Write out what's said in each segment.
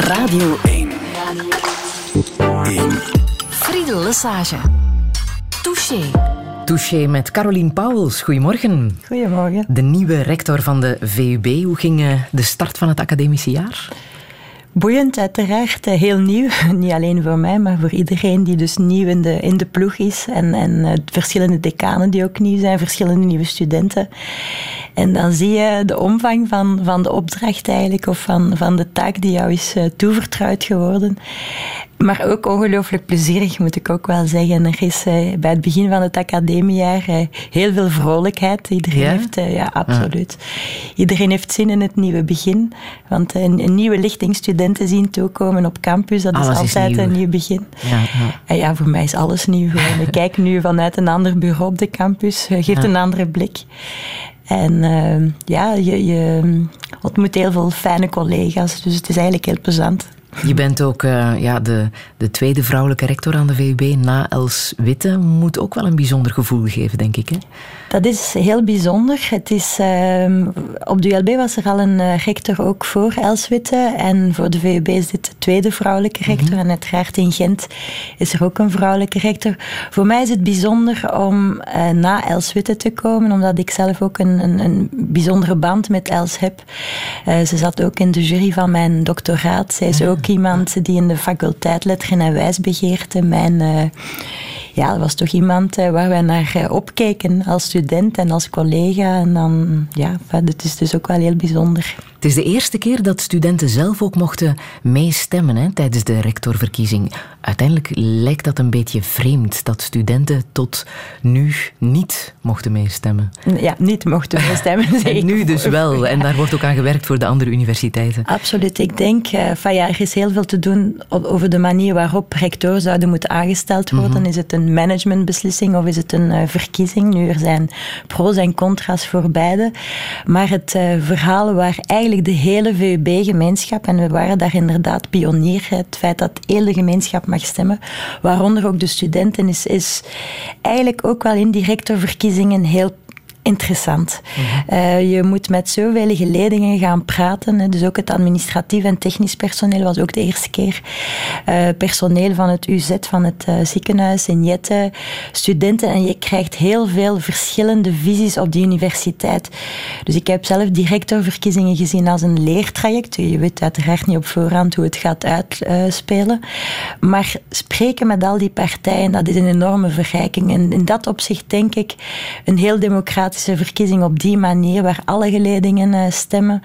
Radio 1. 1. Friedel Lesage. Touché. Touché met Caroline Pauwels. Goedemorgen. Goedemorgen. De nieuwe rector van de VUB. Hoe ging eh, de start van het academische jaar? Boeiend, uiteraard. Eh, heel nieuw. Niet alleen voor mij, maar voor iedereen die dus nieuw in de, in de ploeg is. En, en uh, verschillende decanen die ook nieuw zijn, verschillende nieuwe studenten. En dan zie je de omvang van, van de opdracht eigenlijk, of van, van de taak die jou is uh, toevertrouwd geworden. Maar ook ongelooflijk plezierig, moet ik ook wel zeggen. Er is uh, bij het begin van het academiejaar uh, heel veel vrolijkheid. Iedereen Ja? heeft, uh, ja, absoluut. Iedereen heeft zin in het nieuwe begin. Want een, een nieuwe lichting studenten zien toekomen op campus, dat Alles is is altijd nieuw. een nieuw begin. Ja, ja. Voor mij is alles nieuw. Ik kijk nu vanuit een ander bureau op de campus, eh, geeft een andere blik. En eh, ja, je, je ontmoet heel veel fijne collega's, dus het is eigenlijk heel plezant. Je bent ook eh, ja, de, de tweede vrouwelijke rector aan de VUB na Els Witte. Moet ook wel een bijzonder gevoel geven, denk ik. Hè? Dat is heel bijzonder. Het is, ehm, op de ULB was er al een eh, rector ook voor Els Witte. En voor de VUB is dit de tweede vrouwelijke rector. En uiteraard in Gent is er ook een vrouwelijke rector. Voor mij is het bijzonder om eh, na Els Witte te komen, omdat ik zelf ook een, een, een bijzondere band met Els heb. Eh, ze zat ook in de jury van mijn doctoraat. Zij is ook iemand die in de faculteit Letteren en Wijsbegeerte mijn... ja, dat was toch iemand eh, waar wij naar eh, opkeken als student en als collega. En dan, ja, het is dus ook wel heel bijzonder. Het is de eerste keer dat studenten zelf ook mochten meestemmen hè, tijdens de rectorverkiezing. Uiteindelijk lijkt dat een beetje vreemd dat studenten tot nu niet mochten meestemmen. Ja, niet mochten we stemmen. zeg En nu dus wel. En daar wordt ook aan gewerkt voor de andere universiteiten. Absoluut. Ik denk, eh, van ja, er is heel veel te doen over de manier waarop rectoren zouden moeten aangesteld worden. Is het een managementbeslissing of is het een eh, verkiezing? Nu, er zijn pro's en contra's voor beide. Maar het eh, verhaal waar eigenlijk de hele VUB-gemeenschap, en we waren daar inderdaad pionier, het feit dat heel de gemeenschap mag stemmen, waaronder ook de studenten, is, is eigenlijk ook wel in die rectorverkiezingen heel interessant. Eh, je moet met zoveel geledingen gaan praten. Dus ook het administratief en technisch personeel was ook de eerste keer. Eh, personeel van het UZ, van het eh, ziekenhuis in Jette, studenten. En je krijgt heel veel verschillende visies op die universiteit. Dus ik heb zelf directorverkiezingen gezien als een leertraject. Je weet uiteraard niet op voorhand hoe het gaat uitspelen. maar spreken met al die partijen, dat is een enorme verrijking. En in dat opzicht denk ik een heel democratische verkiezing op die manier, waar alle geledingen eh, stemmen,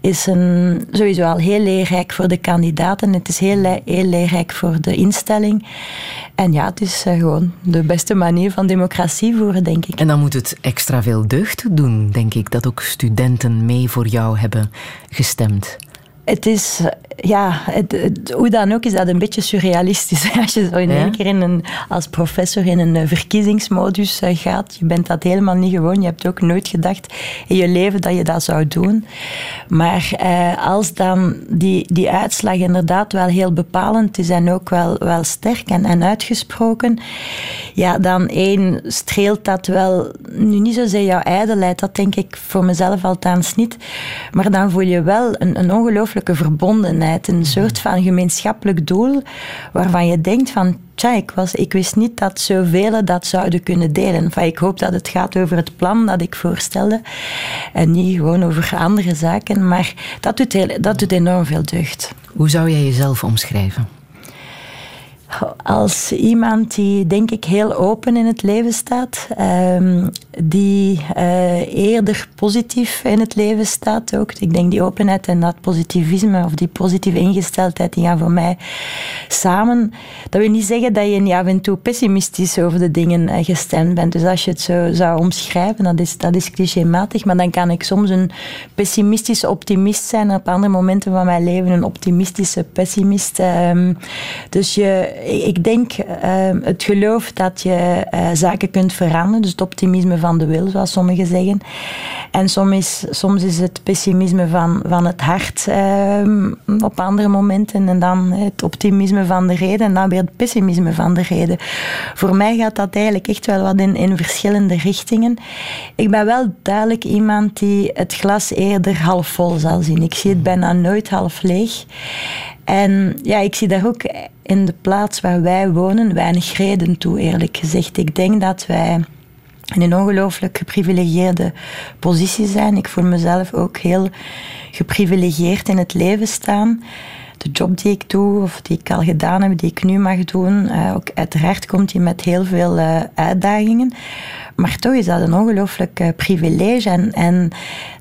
is een, sowieso al heel leerrijk voor de kandidaten. Het is heel, heel leerrijk voor de instelling. En ja, het is eh, gewoon de beste manier van democratie voeren, denk ik. En dan moet het extra veel deugd doen, denk ik, dat ook studenten mee voor jou hebben gestemd. Het is, ja, het, het- hoe dan ook is dat een beetje surrealistisch. Als je zo in Ja? één keer in een, als professor in een eh, verkiezingsmodus eh, gaat. Je bent dat helemaal niet gewoon. Je hebt ook nooit gedacht in je leven dat je dat zou doen. Maar eh, als dan die, die uitslag inderdaad wel heel bepalend is en ook wel, wel sterk en, en uitgesproken, ja, dan één streelt dat wel, nu niet zozeer jouw ijdelheid, dat denk ik voor mezelf althans niet, maar dan voel je wel een, een ongelooflijke verbondenheid, een soort van gemeenschappelijk doel, waarvan je denkt van, tja, ik, was, ik wist niet dat zoveel dat zouden kunnen delen. Ik hoop dat het gaat over het plan dat ik voorstelde en niet gewoon over andere zaken, maar dat doet, dat doet enorm veel deugd. Hoe zou jij jezelf omschrijven? Als iemand die, denk ik, heel open in het leven staat, ehm, die eh, eerder positief in het leven staat ook. Ik denk die openheid en dat positivisme of die positieve ingesteldheid, die gaan voor mij samen. Dat wil niet zeggen dat je niet af en toe pessimistisch over de dingen eh, gestemd bent. Dus als je het zo zou omschrijven, dat is, dat is clichématig, maar dan kan ik soms een pessimistische optimist zijn en op andere momenten van mijn leven een optimistische pessimist. Ehm, dus je, ik denk ehm, het geloof dat je eh, zaken kunt veranderen, dus het optimisme van de wil, zoals sommigen zeggen. En soms is, soms is het pessimisme van, van het hart ehm, op andere momenten en dan het optimisme van de reden en dan weer het pessimisme van de reden. Voor mij gaat dat eigenlijk echt wel wat in, in verschillende richtingen. Ik ben wel duidelijk iemand die het glas eerder half vol zal zien. Ik zie het bijna nooit half leeg. En ja, ik zie daar ook in de plaats waar wij wonen weinig reden toe, eerlijk gezegd. Ik denk dat wij in een ongelooflijk geprivilegieerde positie zijn. Ik voel mezelf ook heel geprivilegieerd in het leven staan. De job die ik doe, of die ik al gedaan heb, die ik nu mag doen, uh, ook uiteraard komt die met heel veel uh, uitdagingen. Maar toch is dat een ongelooflijk uh, privilege. En, en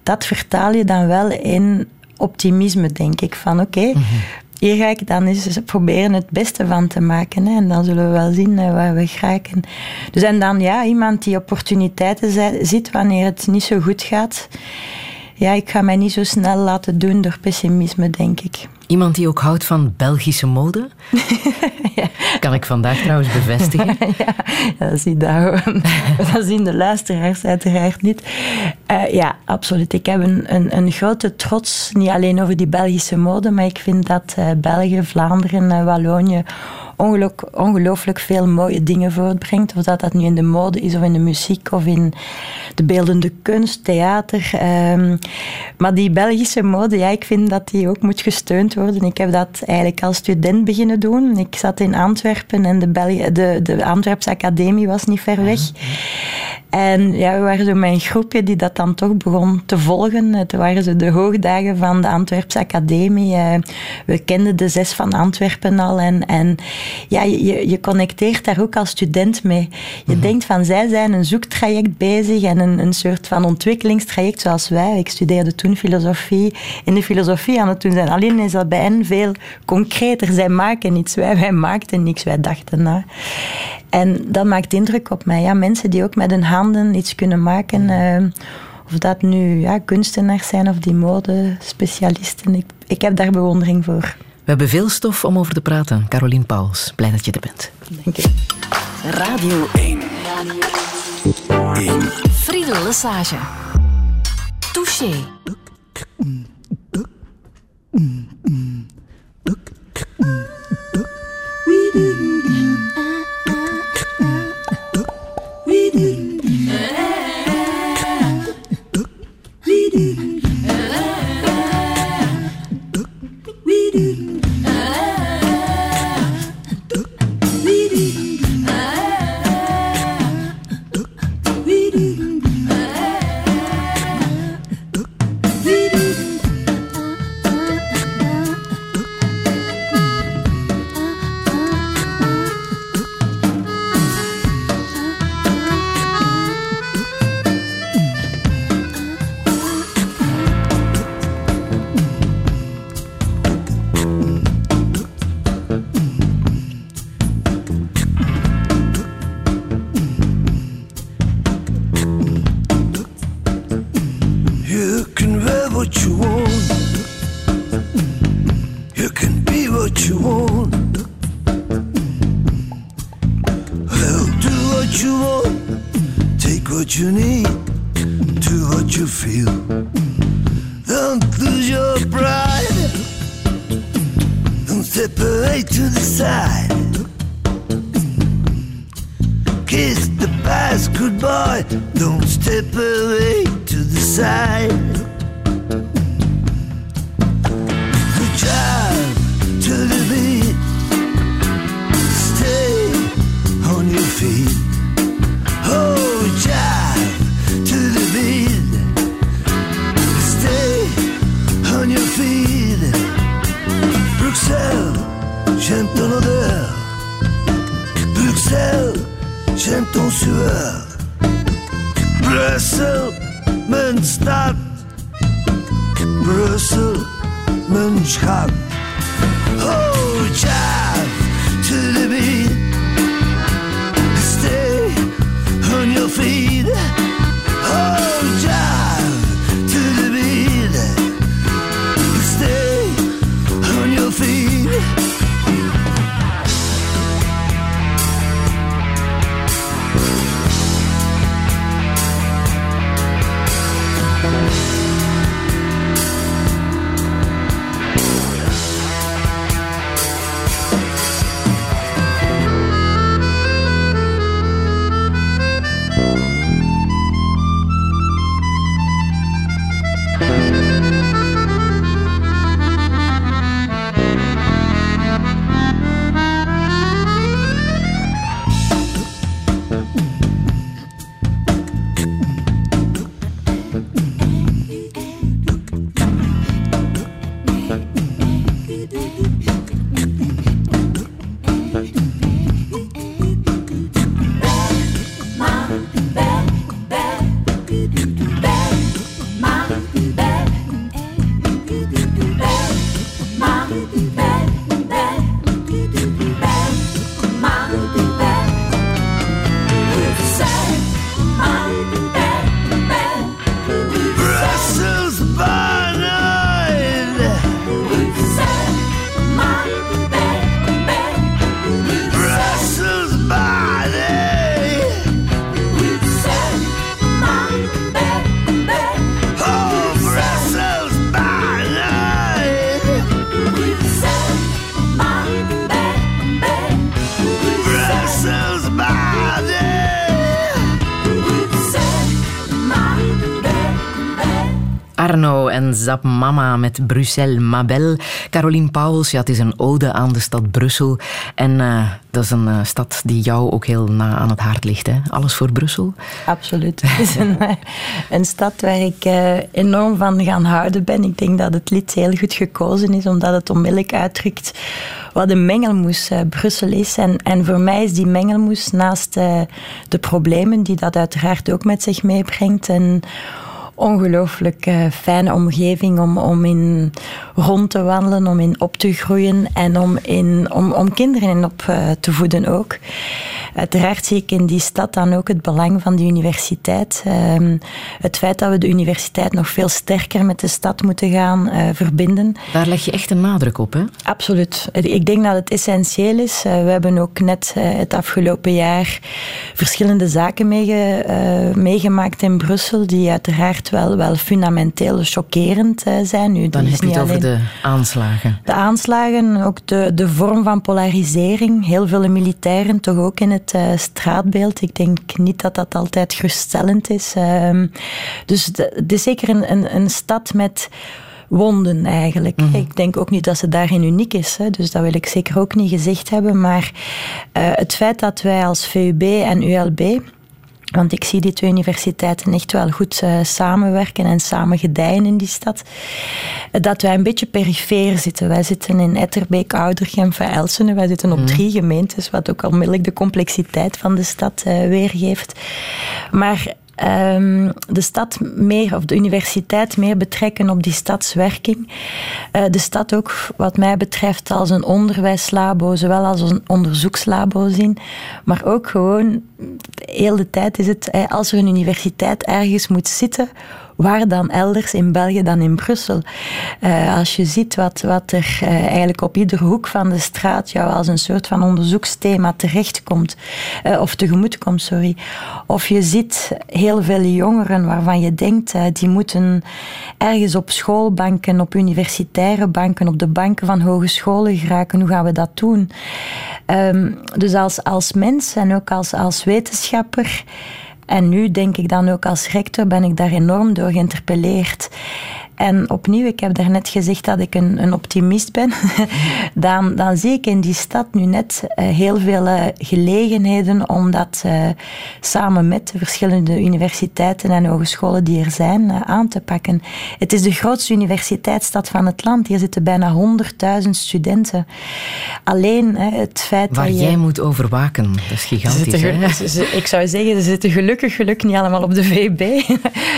dat vertaal je dan wel in optimisme, denk ik. Van oké, -hmm hier ga ik dan eens proberen het beste van te maken. Hè. En dan zullen we wel zien waar we geraken. Dus en dan ja, iemand die opportuniteiten ziet wanneer het niet zo goed gaat. Ja, ik ga mij niet zo snel laten doen door pessimisme, denk ik. Iemand die ook houdt van Belgische mode? ja. Kan ik vandaag trouwens bevestigen. ja, dat, zie daar, dat zien de luisteraars uiteraard niet. Uh, ja, absoluut. Ik heb een, een, grote trots, niet alleen over die Belgische mode, maar ik vind dat uh, België, Vlaanderen, uh, Wallonië ongelooflijk veel mooie dingen voortbrengt. Of dat dat nu in de mode is, of in de muziek, of in de beeldende kunst, theater. Um, maar die Belgische mode, ja, ik vind dat die ook moet gesteund worden. Ik heb dat eigenlijk als student beginnen doen. Ik zat in Antwerpen en de, Belgi de, de Antwerpse Academie was niet ver weg. En ja, we waren zo een groepje die dat dan toch begon te volgen. Het waren zo de hoogdagen van de Antwerpse Academie. Eh, we kenden de zes van Antwerpen al. En, en ja, je, je connecteert daar ook als student mee. Je mhm. denkt van, zij zijn een zoektraject bezig en een, een soort van ontwikkelingstraject zoals wij. Ik studeerde toen filosofie. In de filosofie aan het doen zijn. Alleen is dat bij hen veel concreter. Zij maken niets, wij, wij maakten niks, wij dachten na. En dat maakt indruk op mij. Ja, mensen die ook met hun handen iets kunnen maken. Uh, of dat nu ja, kunstenaars zijn of die modespecialisten. Ik, ik heb daar bewondering voor. We hebben veel stof om over te praten. Caroline Pauls, blij dat je er bent. Dank je. Radio 1. Radio 1. Friedel Lassage. Touché. do Zap Mama met Bruxelles Mabel. Caroline Pauwels, ja, het is een ode aan de stad Brussel. En uh, dat is een uh, stad die jou ook heel na aan het hart ligt. Hè? Alles voor Brussel? Absoluut. Het is een, eh, een stad waar ik enorm van gaan houden ben. Ik denk dat het lied heel goed gekozen is, omdat het onmiddellijk uitdrukt wat een mengelmoes Brussel is. En, en voor mij is die mengelmoes naast de problemen die dat uiteraard ook met zich meebrengt... En, ongelooflijk uh, fijne omgeving om, om in rond te wandelen, om in op te groeien en om, in, om, om kinderen in op uh, te voeden ook. Uiteraard zie ik in die stad dan ook het belang van de universiteit. Uh, het feit dat we de universiteit nog veel sterker met de stad moeten gaan uh, verbinden. Daar leg je echt een nadruk op, hè? Absoluut. Ik denk dat het essentieel is. we hebben ook net het afgelopen jaar verschillende zaken meege, meegemaakt in Brussel, die uiteraard wel, wel fundamenteel chockerend eh, zijn. Nu, Dan heb je het over de aanslagen. De aanslagen, ook de, de vorm van polarisering. Heel veel militairen toch ook in het uh, straatbeeld. Ik denk niet dat dat altijd geruststellend is. Uh, dus het is zeker een, een, een stad met wonden eigenlijk. Mm -hmm. Ik denk ook niet dat ze daarin uniek is. Hè. Dus dat wil ik zeker ook niet gezegd hebben. Maar uh, het feit dat wij als VUB en ULB want ik zie die twee universiteiten echt wel goed uh, samenwerken en samen gedijen in die stad. Dat wij een beetje perifeer zitten. Wij zitten in Etterbeek, Oudergem, en Elsene. Wij zitten op mm. drie gemeentes, wat ook onmiddellijk de complexiteit van de stad uh, weergeeft. Maar um, de stad meer, of de universiteit meer betrekken op die stadswerking. Uh, de stad ook, wat mij betreft, als een onderwijslabo, zowel als een onderzoekslabo zien. Maar ook gewoon, heel de tijd is het, als er een universiteit ergens moet zitten Waar dan elders in België dan in Brussel? Uh, als je ziet wat, wat er uh, eigenlijk op iedere hoek van de straat jou als een soort van onderzoeksthema terechtkomt, uh, of tegemoetkomt, sorry. Of je ziet heel veel jongeren waarvan je denkt, die moeten ergens op schoolbanken, op universitaire banken, op de banken van hogescholen geraken. Hoe gaan we dat doen? Um, dus als, als mens en ook als, als wetenschapper en nu denk ik dan ook als rector ben ik daar enorm door geïnterpelleerd. En opnieuw, ik heb daarnet gezegd dat ik een, een optimist ben. dan, dan zie ik in die stad nu net uh, heel veel uh, gelegenheden om dat uh, samen met de verschillende universiteiten en hogescholen die er zijn aan te pakken. Het is de grootste universiteitsstad van het land. Hier zitten bijna 100.000 studenten. Alleen het feit Waar dat je... jij moet overwaken, dat is gigantisch. ik zou zeggen, ze zitten gelukkig, gelukkig niet allemaal op de VB.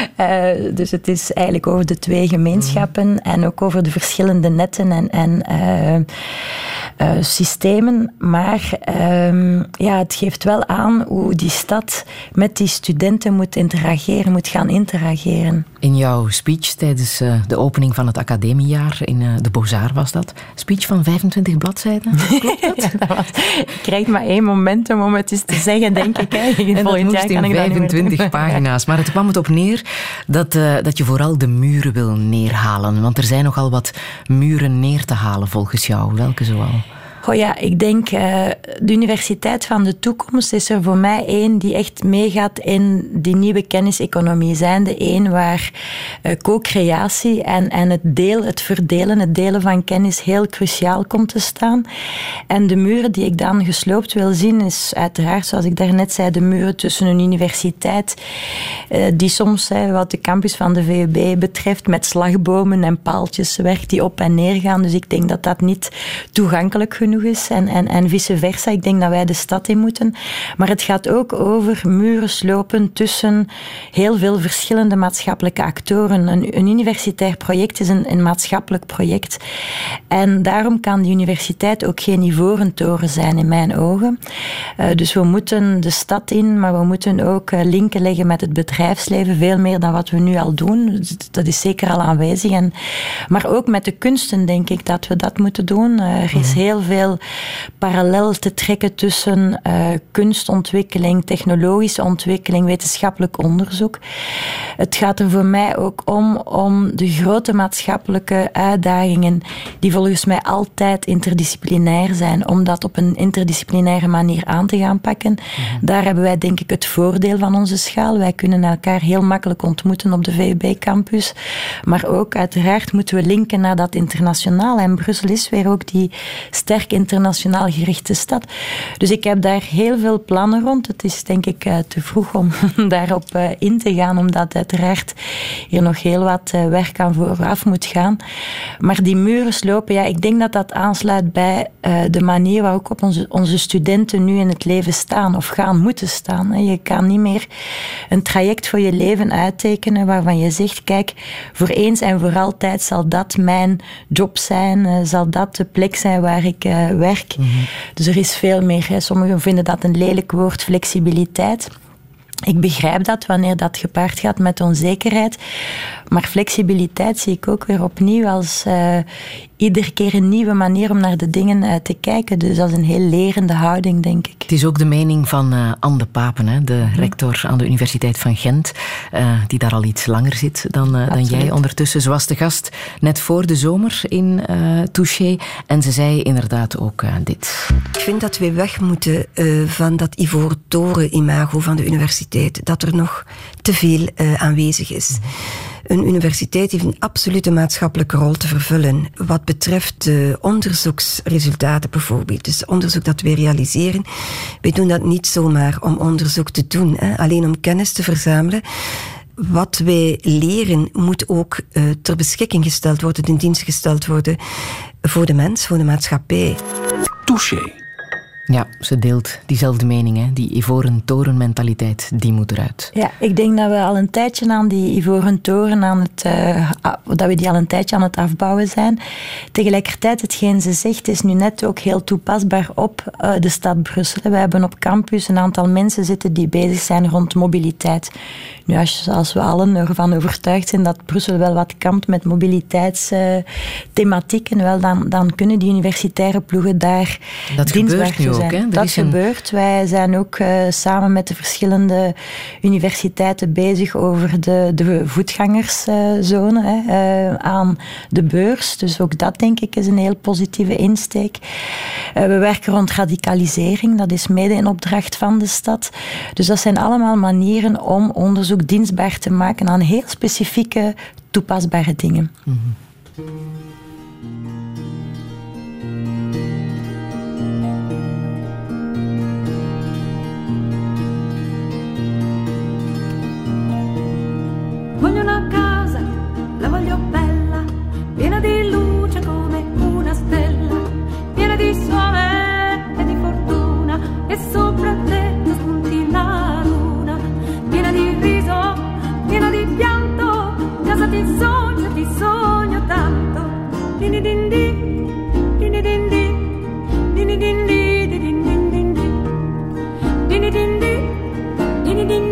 dus het is eigenlijk over de twee gemeenschappen en ook over de verschillende netten en, en uh, uh, systemen. Maar um, ja, het geeft wel aan hoe die stad met die studenten moet interageren, moet gaan interageren. In jouw speech tijdens uh, de opening van het academiejaar in de Bozar was dat. Speech van 25 bladzijden, klopt dat? ja, dat was, ik krijg maar één momentum om het eens te zeggen, denk ik. Hè. En jaar kan ik 25 pagina's. Maar het kwam het op neer dat, dat je vooral de muren wil neerhalen? Want er zijn nogal wat muren neer te halen volgens jou. Welke zoal? Oh ja, ik denk uh, de universiteit van de toekomst is er voor mij één die echt meegaat in die nieuwe kenniseconomie. Zijn de één waar uh, co-creatie en, en het deel, het verdelen, het delen van kennis heel cruciaal komt te staan. En de muren die ik dan gesloopt wil zien, is uiteraard, zoals ik daarnet zei, de muren tussen een universiteit, uh, die soms, wat de campus van de VUB betreft, met slagbomen en paaltjes werkt die op en neer gaan. Dus ik denk dat dat niet toegankelijk genoeg is en, en, en vice versa. Ik denk dat wij de stad in moeten. Maar het gaat ook over muren slopen tussen heel veel verschillende maatschappelijke actoren. Een, een universitair project is een, een maatschappelijk project. En daarom kan de universiteit ook geen ivoren toren zijn in mijn ogen. Uh, dus we moeten de stad in, maar we moeten ook uh, linken leggen met het bedrijfsleven, veel meer dan wat we nu al doen. Dat is zeker al aanwezig. En, maar ook met de kunsten denk ik dat we dat moeten doen. Er is mhm. heel veel parallel te trekken tussen uh, kunstontwikkeling, technologische ontwikkeling, wetenschappelijk onderzoek. Het gaat er voor mij ook om om de grote maatschappelijke uitdagingen, die volgens mij altijd interdisciplinair zijn, om dat op een interdisciplinaire manier aan te gaan pakken. Mhm. Daar hebben wij denk ik het voordeel van onze schaal. Wij kunnen elkaar heel makkelijk ontmoeten op de VUB-campus. Maar ook uiteraard moeten we linken naar dat internationaal. En Brussel is weer ook die internationaal gerichte stad. Dus ik heb daar heel veel plannen rond. Het is denk ik uh, te vroeg om daarop uh, in te gaan, omdat uiteraard hier nog heel wat uh, werk aan vooraf moet gaan. Maar die muren slopen, ja, ik denk dat dat aansluit bij de manier waarop ook onze, onze studenten nu in het leven staan of gaan moeten staan. Je kan niet meer een traject voor je leven uittekenen waarvan je zegt, kijk, voor eens en voor altijd zal dat mijn job zijn, zal dat de plek zijn waar ik werk. Mhm. Dus er is veel meer. Hè. Sommigen vinden dat een lelijk woord, flexibiliteit. Ik begrijp dat wanneer dat gepaard gaat met onzekerheid. Maar flexibiliteit zie ik ook weer opnieuw als uh, iedere keer een nieuwe manier om naar de dingen uh, te kijken. Dus als een heel lerende houding, denk ik. Het is ook de mening van uh, Anne de Papen, hè, de mhm. rector aan de Universiteit van Gent, die daar al iets langer zit dan, dan jij ondertussen. Ze was de gast net voor de zomer in Touché en ze zei inderdaad ook dit. Ik vind dat we weg moeten van dat ivoren toren imago van de universiteit. Dat er nog te veel aanwezig is. Mhm. Een universiteit heeft een absolute maatschappelijke rol te vervullen. Wat betreft de onderzoeksresultaten bijvoorbeeld. Dus onderzoek dat wij realiseren. Wij doen dat niet zomaar om onderzoek te doen, hè, alleen om kennis te verzamelen wat wij leren moet ook uh, ter beschikking gesteld worden, in dienst gesteld worden voor de mens, voor de maatschappij. Touché. Ja, ze deelt diezelfde mening. Hè? Die ivoren toren-mentaliteit, die moet eruit. Ja, ik denk dat we al een tijdje aan die ivoren toren, aan het, uh, dat we die al een tijdje aan het afbouwen zijn. Tegelijkertijd, hetgeen ze zegt, is nu net ook heel toepasbaar op uh, de stad Brussel. We hebben op campus een aantal mensen zitten die bezig zijn rond mobiliteit. Nu, als, we allen ervan overtuigd zijn dat Brussel wel wat kampt met mobiliteitsthematieken, wel, dan, dan kunnen die universitaire ploegen daar dat dienstbaar zijn. Ook, hè? Dat gebeurt. Wij zijn ook uh, samen met de verschillende universiteiten bezig over de, de voetgangerszone hè, uh, aan de beurs. Dus ook dat denk ik is een heel positieve insteek. Uh, we werken rond radicalisering. Dat is mede in opdracht van de stad. Dus dat zijn allemaal manieren om onderzoek dienstbaar te maken aan heel specifieke toepasbare dingen. Mm -hmm. Voglio una casa, la voglio bella, piena di luce come una stella, piena di sole e di fortuna e sopra din din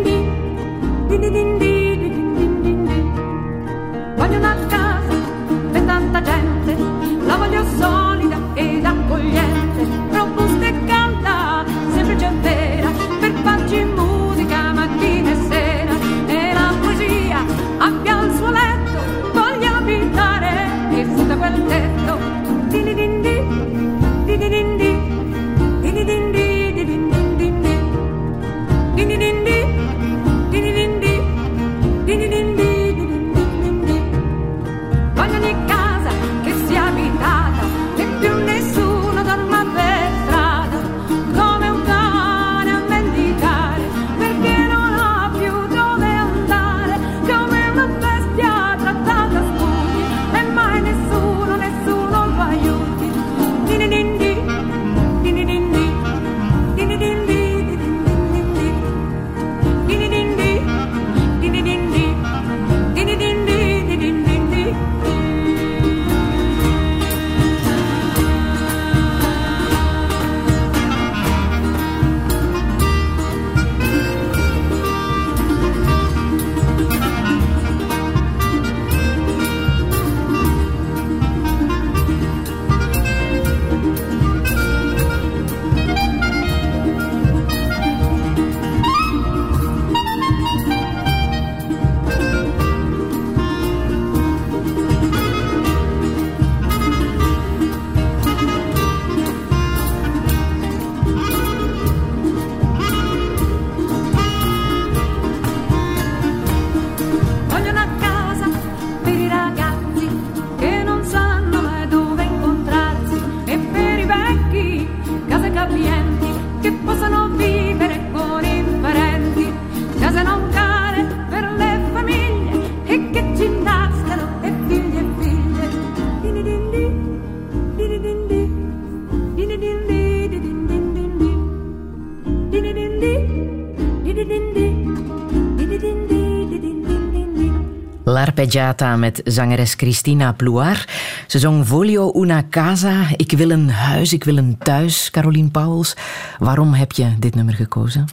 L'arpeggiata met zangeres Christina Plouar. Ze zong Volio una casa. Ik wil een huis, ik wil een thuis, Caroline Pauwels. Waarom heb je dit nummer gekozen?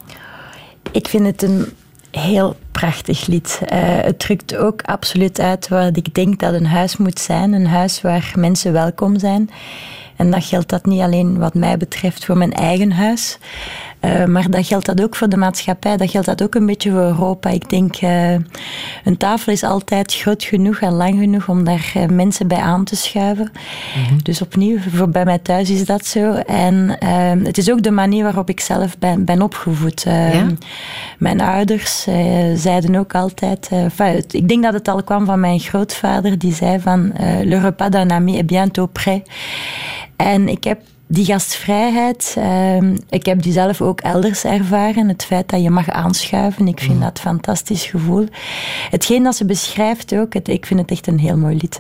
Ik vind het een heel prachtig lied. Uh, het drukt ook absoluut uit wat ik denk dat een huis moet zijn. Een huis waar mensen welkom zijn. En dat geldt dat niet alleen wat mij betreft voor mijn eigen huis. Uh, maar dat geldt dat ook voor de maatschappij. Dat geldt dat ook een beetje voor Europa. Ik denk, uh, een tafel is altijd groot genoeg en lang genoeg om daar uh, mensen bij aan te schuiven. Mm -hmm. Dus opnieuw, voor bij mij thuis is dat zo. En het is ook de manier waarop ik zelf ben, ben opgevoed. Ja? Mijn ouders zeiden ook altijd... Ik denk dat het al kwam van mijn grootvader. Die zei van... Le repas d'un ami est bientôt prêt. En ik heb die gastvrijheid, uh, ik heb die zelf ook elders ervaren. Het feit dat je mag aanschuiven, ik vind mm. dat een fantastisch gevoel. Hetgeen dat ze beschrijft ook, het, ik vind het echt een heel mooi lied.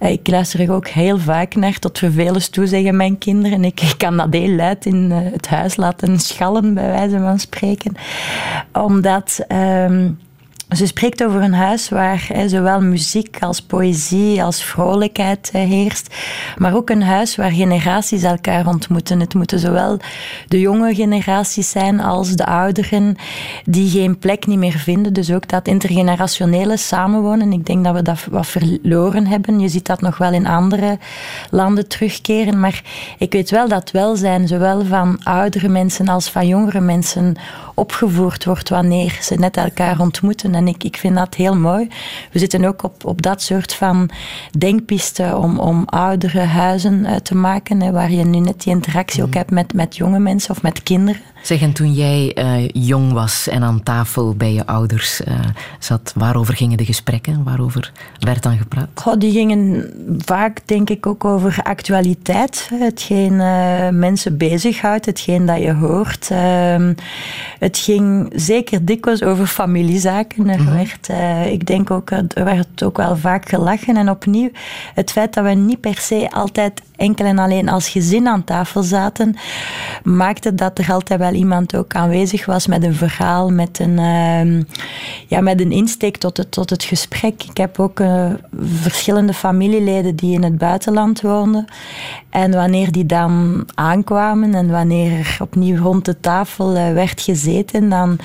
Uh, ik luister er ook heel vaak naar, tot vervelens toe zeggen mijn kinderen. Ik, ik kan dat heel luid in uh, het huis laten schallen, bij wijze van spreken. Omdat... Uh, ze spreekt over een huis waar zowel muziek als poëzie als vrolijkheid hè, heerst, maar ook een huis waar generaties elkaar ontmoeten. Het moeten zowel de jonge generaties zijn als de ouderen die geen plek niet meer vinden. Dus ook dat intergenerationele samenwonen. Ik denk dat we dat wat verloren hebben. Je ziet dat nog wel in andere landen terugkeren, maar ik weet wel dat welzijn zowel van oudere mensen als van jongere mensen opgevoerd wordt wanneer ze net elkaar ontmoeten. En ik, ik vind dat heel mooi. We zitten ook op, op dat soort van denkpisten om, om oudere huizen uh, te maken, hè, waar je nu net die interactie ook mhm. hebt met, met jonge mensen of met kinderen. Zeg, en toen jij uh, jong was en aan tafel bij je ouders uh, zat, waarover gingen de gesprekken? Waarover werd dan gepraat? Goh, die gingen vaak, denk ik, ook over actualiteit. Hetgeen uh, mensen bezighoudt, hetgeen dat je hoort. Ehm, het ging zeker dikwijls over familiezaken. Er mhm. werd, ik denk ook, er werd ook wel vaak gelachen. En opnieuw, het feit dat we niet per se altijd enkel en alleen als gezin aan tafel zaten, maakte dat er altijd wel iemand ook aanwezig was met een verhaal, met een, uh, ja, met een insteek tot het, tot het gesprek. Ik heb ook uh, verschillende familieleden die in het buitenland woonden. En wanneer die dan aankwamen en wanneer er opnieuw rond de tafel uh, werd gezeten, dan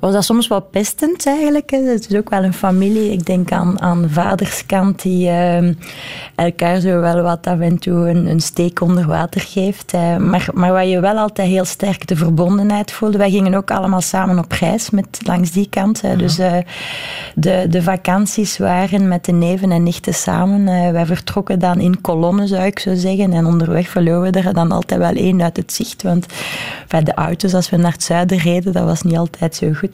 was dat soms wat pestend eigenlijk. Het is ook wel een familie. Ik denk aan, aan vaderskant die uh, elkaar zo wel wat af en toe een, een steek onder water geeft. Uh, maar, maar waar je wel altijd heel sterk de verbondenheid voelde. Wij gingen ook allemaal samen op reis met, langs die kant. Uh, Dus uh, de, de vakanties waren met de neven en nichten samen. wij vertrokken dan in kolonnen, zou ik zo zeggen. En onderweg verloren we er dan altijd wel één uit het zicht. Want enfin, de auto's, als we naar het zuiden reden, dat was niet altijd zo goed.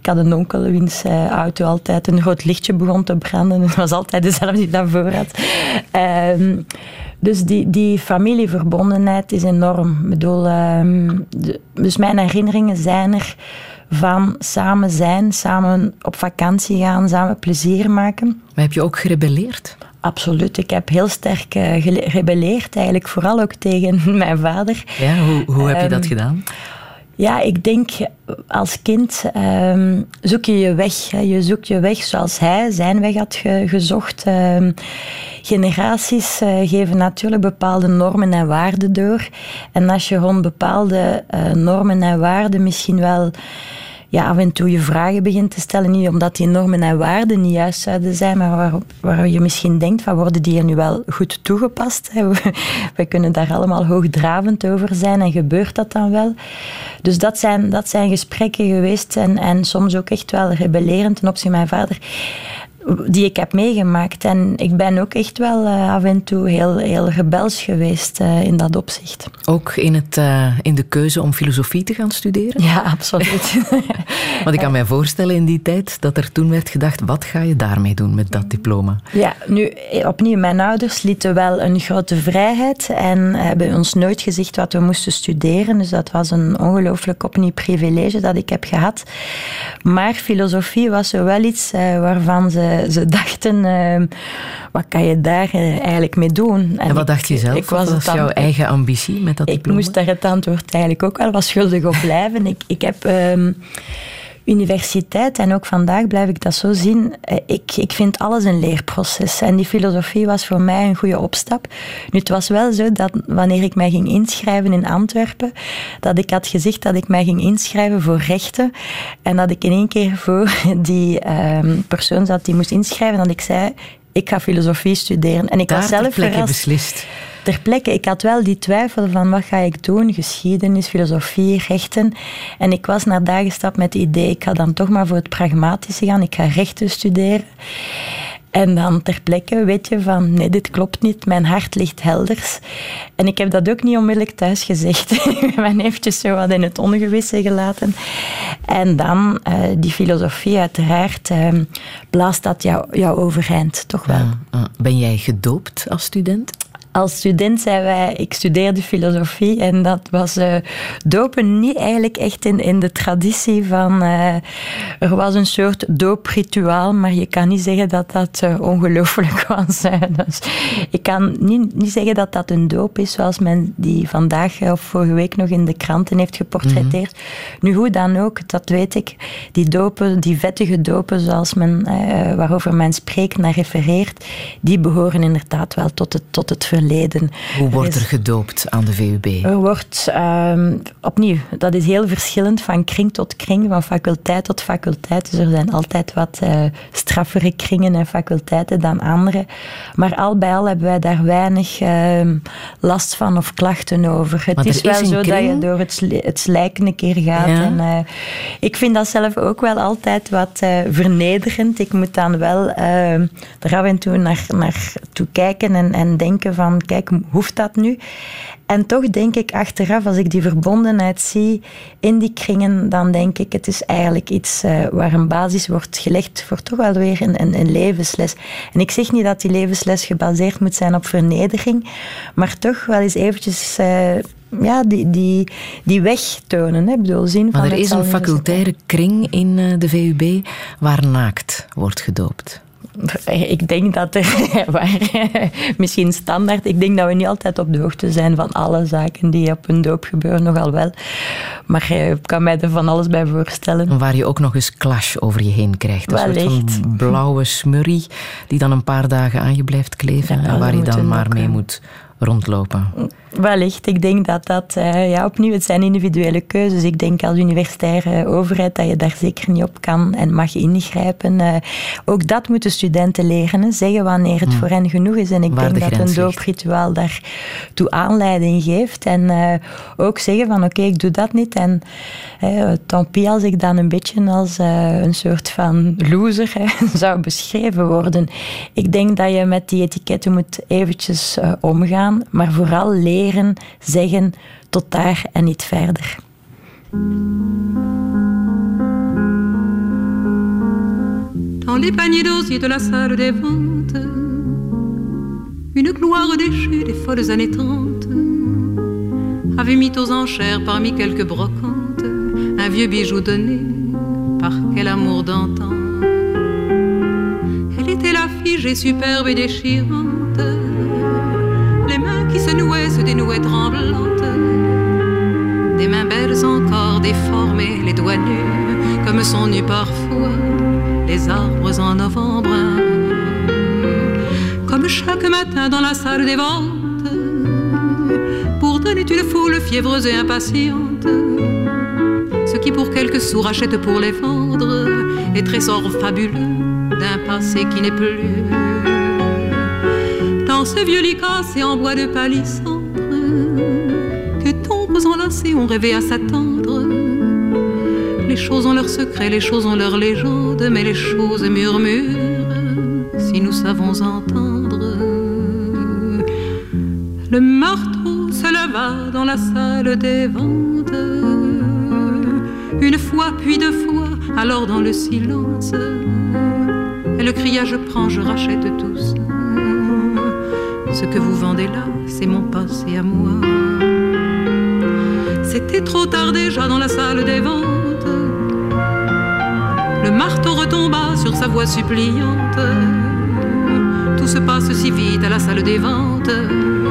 Ik had een onkel wiens uh, auto altijd een groot lichtje begon te branden. Het was altijd dezelfde die daarvoor had. Um, dus die, die familieverbondenheid is enorm. Ik bedoel, um, de, dus mijn herinneringen zijn er van samen zijn, samen op vakantie gaan, samen plezier maken. Maar heb je ook gerebelleerd? Absoluut. Ik heb heel sterk uh, gerebelleerd, eigenlijk vooral ook tegen mijn vader. Ja, hoe, hoe heb je dat um, gedaan? Ja, ik denk als kind um, zoek je je weg. Je zoekt je weg zoals hij zijn weg had ge gezocht. Um, generaties uh, geven natuurlijk bepaalde normen en waarden door. En als je rond bepaalde uh, normen en waarden misschien wel ja, af en toe je vragen begint te stellen. Niet omdat die normen en waarden niet juist zouden zijn, maar waar, waar je misschien denkt van worden die er nu wel goed toegepast? We, kunnen daar allemaal hoogdravend over zijn en gebeurt dat dan wel? Dus dat zijn, dat zijn gesprekken geweest en, en soms ook echt wel rebellerend ten opzichte van mijn vader die ik heb meegemaakt. En ik ben ook echt wel uh, af en toe heel, heel rebels geweest uh, in dat opzicht. Ook in, het, uh, in de keuze om filosofie te gaan studeren? Ja, absoluut. Want ik kan mij voorstellen in die tijd dat er toen werd gedacht, wat ga je daarmee doen met dat diploma? Ja, nu opnieuw, mijn ouders lieten wel een grote vrijheid en hebben ons nooit gezegd wat we moesten studeren. Dus dat was een ongelooflijk opnieuw privilege dat ik heb gehad. Maar filosofie was wel iets waarvan ze ze dachten, uh, wat kan je daar uh, eigenlijk mee doen? En, en wat ik, dacht je zelf? Ik was was jouw eigen ambitie met dat ik diploma? Ik moest daar het antwoord eigenlijk ook wel wat schuldig op blijven. ik, ik heb... Um, universiteit en ook vandaag blijf ik dat zo zien. Eh, ik, ik vind alles een leerproces. En die filosofie was voor mij een goede opstap. Nu, het was wel zo dat wanneer ik mij ging inschrijven in Antwerpen, dat ik had gezegd dat ik mij ging inschrijven voor rechten. En dat ik in één keer voor die um, persoon zat die moest inschrijven. Dat ik zei, ik ga filosofie studeren. En ik Daar was zelf verrast. beslist ter plekke. Ik had wel die twijfel van wat ga ik doen, geschiedenis, filosofie, rechten. En ik was naar daar gestapt met het idee, ik ga dan toch maar voor het pragmatische gaan. Ik ga rechten studeren. En dan ter plekke weet je van, nee, dit klopt niet, mijn hart ligt helders. En ik heb dat ook niet onmiddellijk thuis gezegd. ik ben eventjes zo wat in het ongewisse gelaten. En dan, uh, die filosofie, uiteraard, uh, blaast dat jou, jou overeind, toch wel. ben jij gedoopt als student? Als student zijn wij, ik studeerde filosofie en dat was uh, dopen niet eigenlijk echt in, in de traditie van, uh, er was een soort dooprituaal, maar je kan niet zeggen dat dat uh, ongelooflijk was. Dus ik kan niet, niet zeggen dat dat een doop is zoals men die vandaag of vorige week nog in de kranten heeft geportretteerd. Mhm. Nu hoe dan ook, dat weet ik, die dopen, die vettige dopen zoals men, waarover men spreekt, naar refereert, die behoren inderdaad wel tot het, tot het verleden hoe wordt er gedoopt aan de VUB? Er wordt, um, opnieuw, dat is heel verschillend van kring tot kring, van faculteit tot faculteit. Dus er zijn altijd wat uh, straffere kringen en faculteiten dan andere. Maar al bij al hebben wij daar weinig uh, last van of klachten over. Het is, wel zo dat je door het, het slijk een keer gaat. Ja. En, uh, ik vind dat zelf ook wel altijd wat uh, vernederend. Ik moet dan wel er af en toe naar, naar toe kijken en, en denken van kijk, hoeft dat nu? En toch denk ik achteraf, als ik die verbondenheid zie in die kringen, dan denk ik, het is eigenlijk iets uh, waar een basis wordt gelegd voor toch wel weer een, een, een, levensles. En ik zeg niet dat die levensles gebaseerd moet zijn op vernedering, maar toch wel eens eventjes... Uh, ja, die, die, die weg tonen. Hè. Ik bedoel, zin maar er is een facultaire kring in uh, de VUB waar naakt wordt gedoopt. Ik denk dat er, misschien standaard, ik denk dat we niet altijd op de hoogte zijn van alle zaken die op een doop gebeuren, nogal wel. Maar ik kan mij er van alles bij voorstellen. Waar je ook nog eens clash over je heen krijgt. Een Wellicht. soort van blauwe smurrie die dan een paar dagen aan je blijft kleven en waar je dan maar mee moet rondlopen. Wellicht. Ik denk dat dat, uh, ja, opnieuw, het zijn individuele keuzes. Ik denk als universitaire overheid dat je daar zeker niet op kan en mag ingrijpen. Uh, ook dat moeten studenten leren. Hè. Zeggen wanneer het hmm. voor hen genoeg is. En ik denk dat een dooprituaal daartoe aanleiding geeft. En ook zeggen van oké, okay, ik doe dat niet. En tant pis als ik dan een beetje als een soort van loser hè, zou beschreven worden. Ik denk dat je met die etiketten moet eventjes omgaan. Maar vooral leren zeggen tot daar niet verder. Dans les paniers d'osier de la salle des ventes, une gloire déchue des folles années 30 avait mis aux enchères parmi quelques brocantes un vieux bijou donné par quel amour d'antan. Elle était la figée superbe et déchirante se se dénouait tremblante. Des mains belles encore déformées, les doigts nus, comme sont nus parfois les arbres en novembre. Comme chaque matin dans la salle des ventes, pour donner une foule fiévreuse et impatiente. Ceux qui pour quelques sous rachètent pour les vendre, les trésors fabuleux d'un passé qui n'est plus ce vieux lit cassé en bois de palissandre que tombes enlacés ont rêvé à s'attendre. Les choses ont leurs secrets, les choses ont leurs légendes, mais les choses murmurent si nous savons entendre. Le marteau se leva dans la salle des ventes, une fois puis deux fois, alors dans le silence, elle cria Je prends, je rachète tous ce que vous vendez là, c'est mon passé à moi. C'était trop tard déjà dans la salle des ventes. Le marteau retomba sur sa voix suppliante. Tout se passe si vite à la salle des ventes.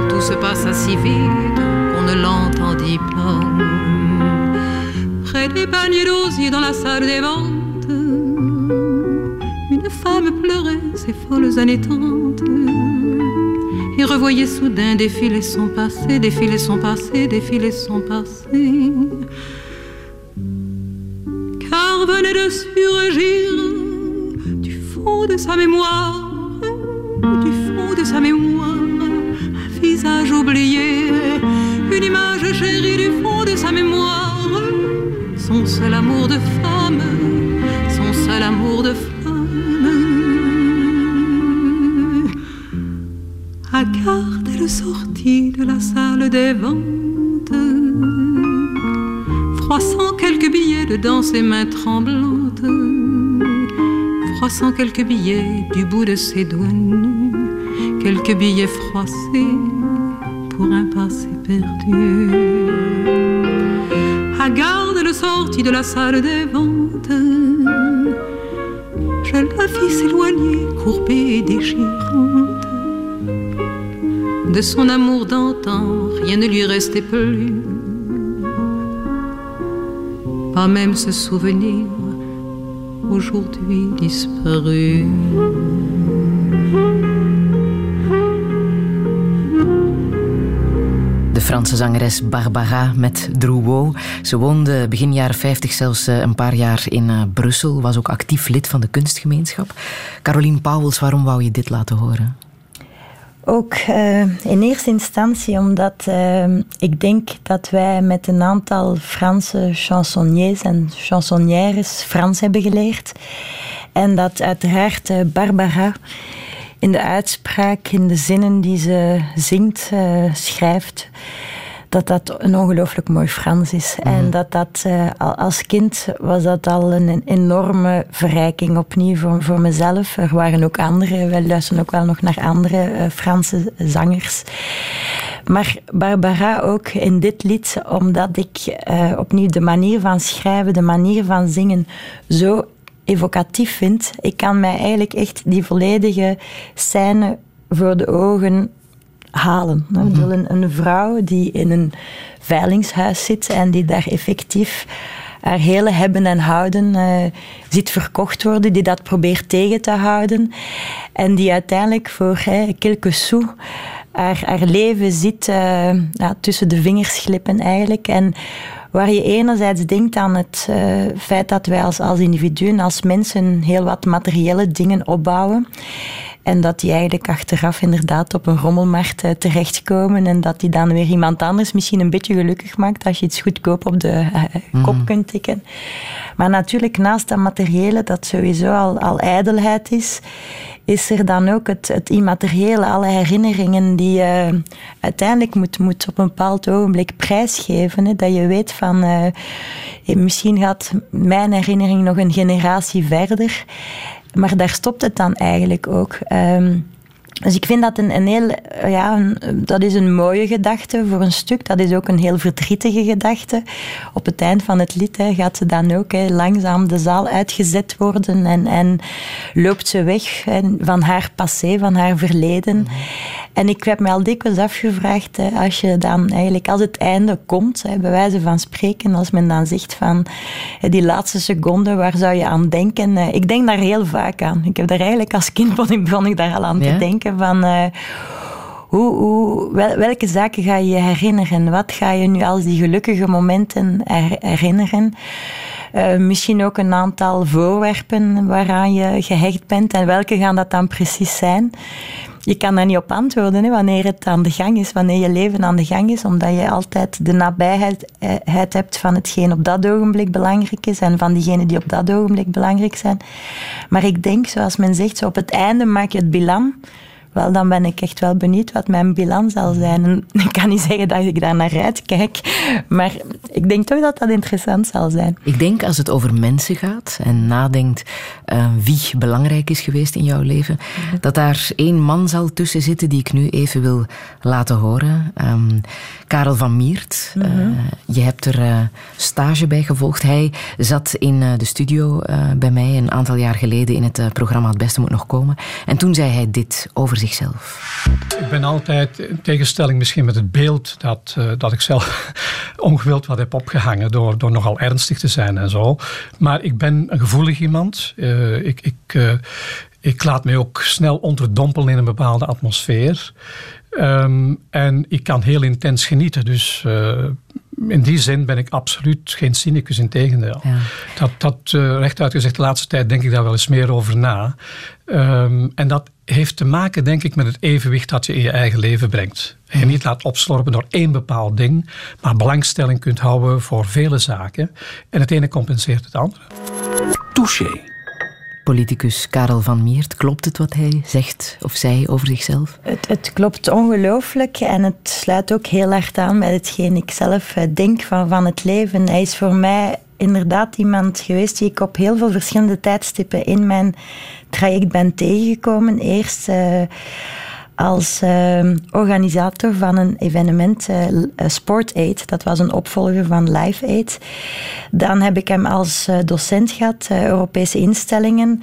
Tout se passa si vite qu'on ne l'entendit pas. Près des panier d'osier dans la salle des ventes. Une femme pleurait ses folles années revoyait soudain défiler son passé, défiler son passé, défiler son passé. Car venait de surgir du fond de sa mémoire, du fond de sa mémoire, un visage oublié, une image chérie du fond de sa mémoire son seul amour de femme, son seul amour de femme. La salle des ventes, froissant quelques billets dedans ses mains tremblantes, froissant quelques billets du bout de ses doigts nus, quelques billets froissés pour un passé perdu. À garde, sortie de la salle des ventes. Je la vis s'éloigner, courbée et déchirante. De son amour d'antan, rien ne lui restait plus. Pas même ce souvenir, aujourd'hui disparu. Franse zangeres Barbara met Drouot. Ze woonde begin jaren 50 zelfs eh, een paar jaar in eh, Brussel. Was ook actief lid van de kunstgemeenschap. Caroline Pauwels, waarom wou je dit laten horen? Ook uh, in eerste instantie omdat uh, ik denk dat wij met een aantal Franse chansonniers en chansonnières Frans hebben geleerd. En dat uiteraard uh, Barbara in de uitspraak, in de zinnen die ze zingt, schrijft, dat dat een ongelooflijk mooi Frans is. Mm. En dat dat uh, als kind was dat al een enorme verrijking opnieuw voor, voor mezelf. Er waren ook andere, wij luisteren ook wel nog naar andere uh, Franse zangers. Maar Barbara ook in dit lied, omdat ik uh, opnieuw de manier van schrijven, de manier van zingen zo evocatief vind. Ik kan mij eigenlijk echt die volledige scène voor de ogen halen. Mm -hmm. een, een, vrouw die in een veilingshuis zit en die daar effectief haar hele hebben en houden uh, ziet verkocht worden, die dat probeert tegen te houden en die uiteindelijk voor hey, quelques sous haar, haar leven ziet uh, ja, tussen de vingers glippen eigenlijk. En waar je enerzijds denkt aan het uh, feit dat wij als, als individuen, als mensen heel wat materiële dingen opbouwen. En dat die eigenlijk achteraf inderdaad op een rommelmarkt uh, terechtkomen. En dat die dan weer iemand anders misschien een beetje gelukkig maakt als je iets goedkoop op de uh, kop mm. kunt tikken. Maar natuurlijk, naast dat materiële, dat sowieso al, al ijdelheid is, is er dan ook het, het immateriële, alle herinneringen die je uiteindelijk moet, moet op een bepaald ogenblik prijsgeven. Hè, dat je weet van, uh, misschien gaat mijn herinnering nog een generatie verder. Maar daar stopt het dan eigenlijk ook. Um, dus ik vind dat een, een heel, ja, een, dat is een mooie gedachte voor een stuk. Dat is ook een heel verdrietige gedachte. Op het eind van het lied hè, gaat ze dan ook hè, langzaam de zaal uitgezet worden en, en loopt ze weg hè, van haar passé, van haar verleden. Mm -hmm. En ik heb me al dikwijls afgevraagd, hè, als je dan eigenlijk, als het einde komt, hè, bij wijze van spreken, als men dan zegt van die laatste seconde, waar zou je aan denken? Ik denk daar heel vaak aan. Ik heb daar eigenlijk als kind begon ik daar al aan ja? te denken van uh, hoe, hoe, wel, welke zaken ga je herinneren? Wat ga je nu als die gelukkige momenten herinneren? Uh, misschien ook een aantal voorwerpen waaraan je gehecht bent en welke gaan dat dan precies zijn? Je kan daar niet op antwoorden hè, wanneer het aan de gang is, wanneer je leven aan de gang is, omdat je altijd de nabijheid hebt van hetgeen op dat ogenblik belangrijk is en van diegenen die op dat ogenblik belangrijk zijn. Maar ik denk, zoals men zegt, zo op het einde maak je het bilan wel, dan ben ik echt wel benieuwd wat mijn balans zal zijn. En ik kan niet zeggen dat ik daar naar uitkijk, maar ik denk toch dat dat interessant zal zijn. Ik denk als het over mensen gaat en nadenkt uh, wie belangrijk is geweest in jouw leven, mm-hmm. dat daar één man zal tussen zitten die ik nu even wil laten horen. Um, Karel van Miert. Mm-hmm. uh, je hebt er uh, stage bij gevolgd. Hij zat in de studio bij mij een aantal jaar geleden in het programma Het Beste Moet Nog Komen. En toen zei hij dit over zichzelf. Ik ben altijd, in tegenstelling misschien met het beeld dat, uh, dat ik zelf ongewild wat heb opgehangen door, door nogal ernstig te zijn en zo. Maar ik ben een gevoelig iemand. ik, ik, ik laat me ook snel onderdompelen in een bepaalde atmosfeer. Ehm, en ik kan heel intens genieten. Dus in die zin ben ik absoluut geen cynicus, in tegendeel. Ja. Dat, dat uh, rechtuit gezegd, de laatste tijd denk ik daar wel eens meer over na. Um, en dat heeft te maken, denk ik, met het evenwicht dat je in je eigen leven brengt. En je niet laat opslorpen door één bepaald ding, maar belangstelling kunt houden voor vele zaken. En het ene compenseert het andere. Touché. Politicus Karel van Miert, klopt het wat hij zegt of zei over zichzelf? Het, het klopt ongelooflijk en het sluit ook heel erg aan bij hetgeen ik zelf eh, denk van, van het leven. Hij is voor mij inderdaad iemand geweest die ik op heel veel verschillende tijdstippen in mijn traject ben tegengekomen. Eerst... Uh, als uh, organisator van een evenement, uh, Sport Aid. Dat was een opvolger van Live Aid. Dan heb ik hem als docent gehad, Europese instellingen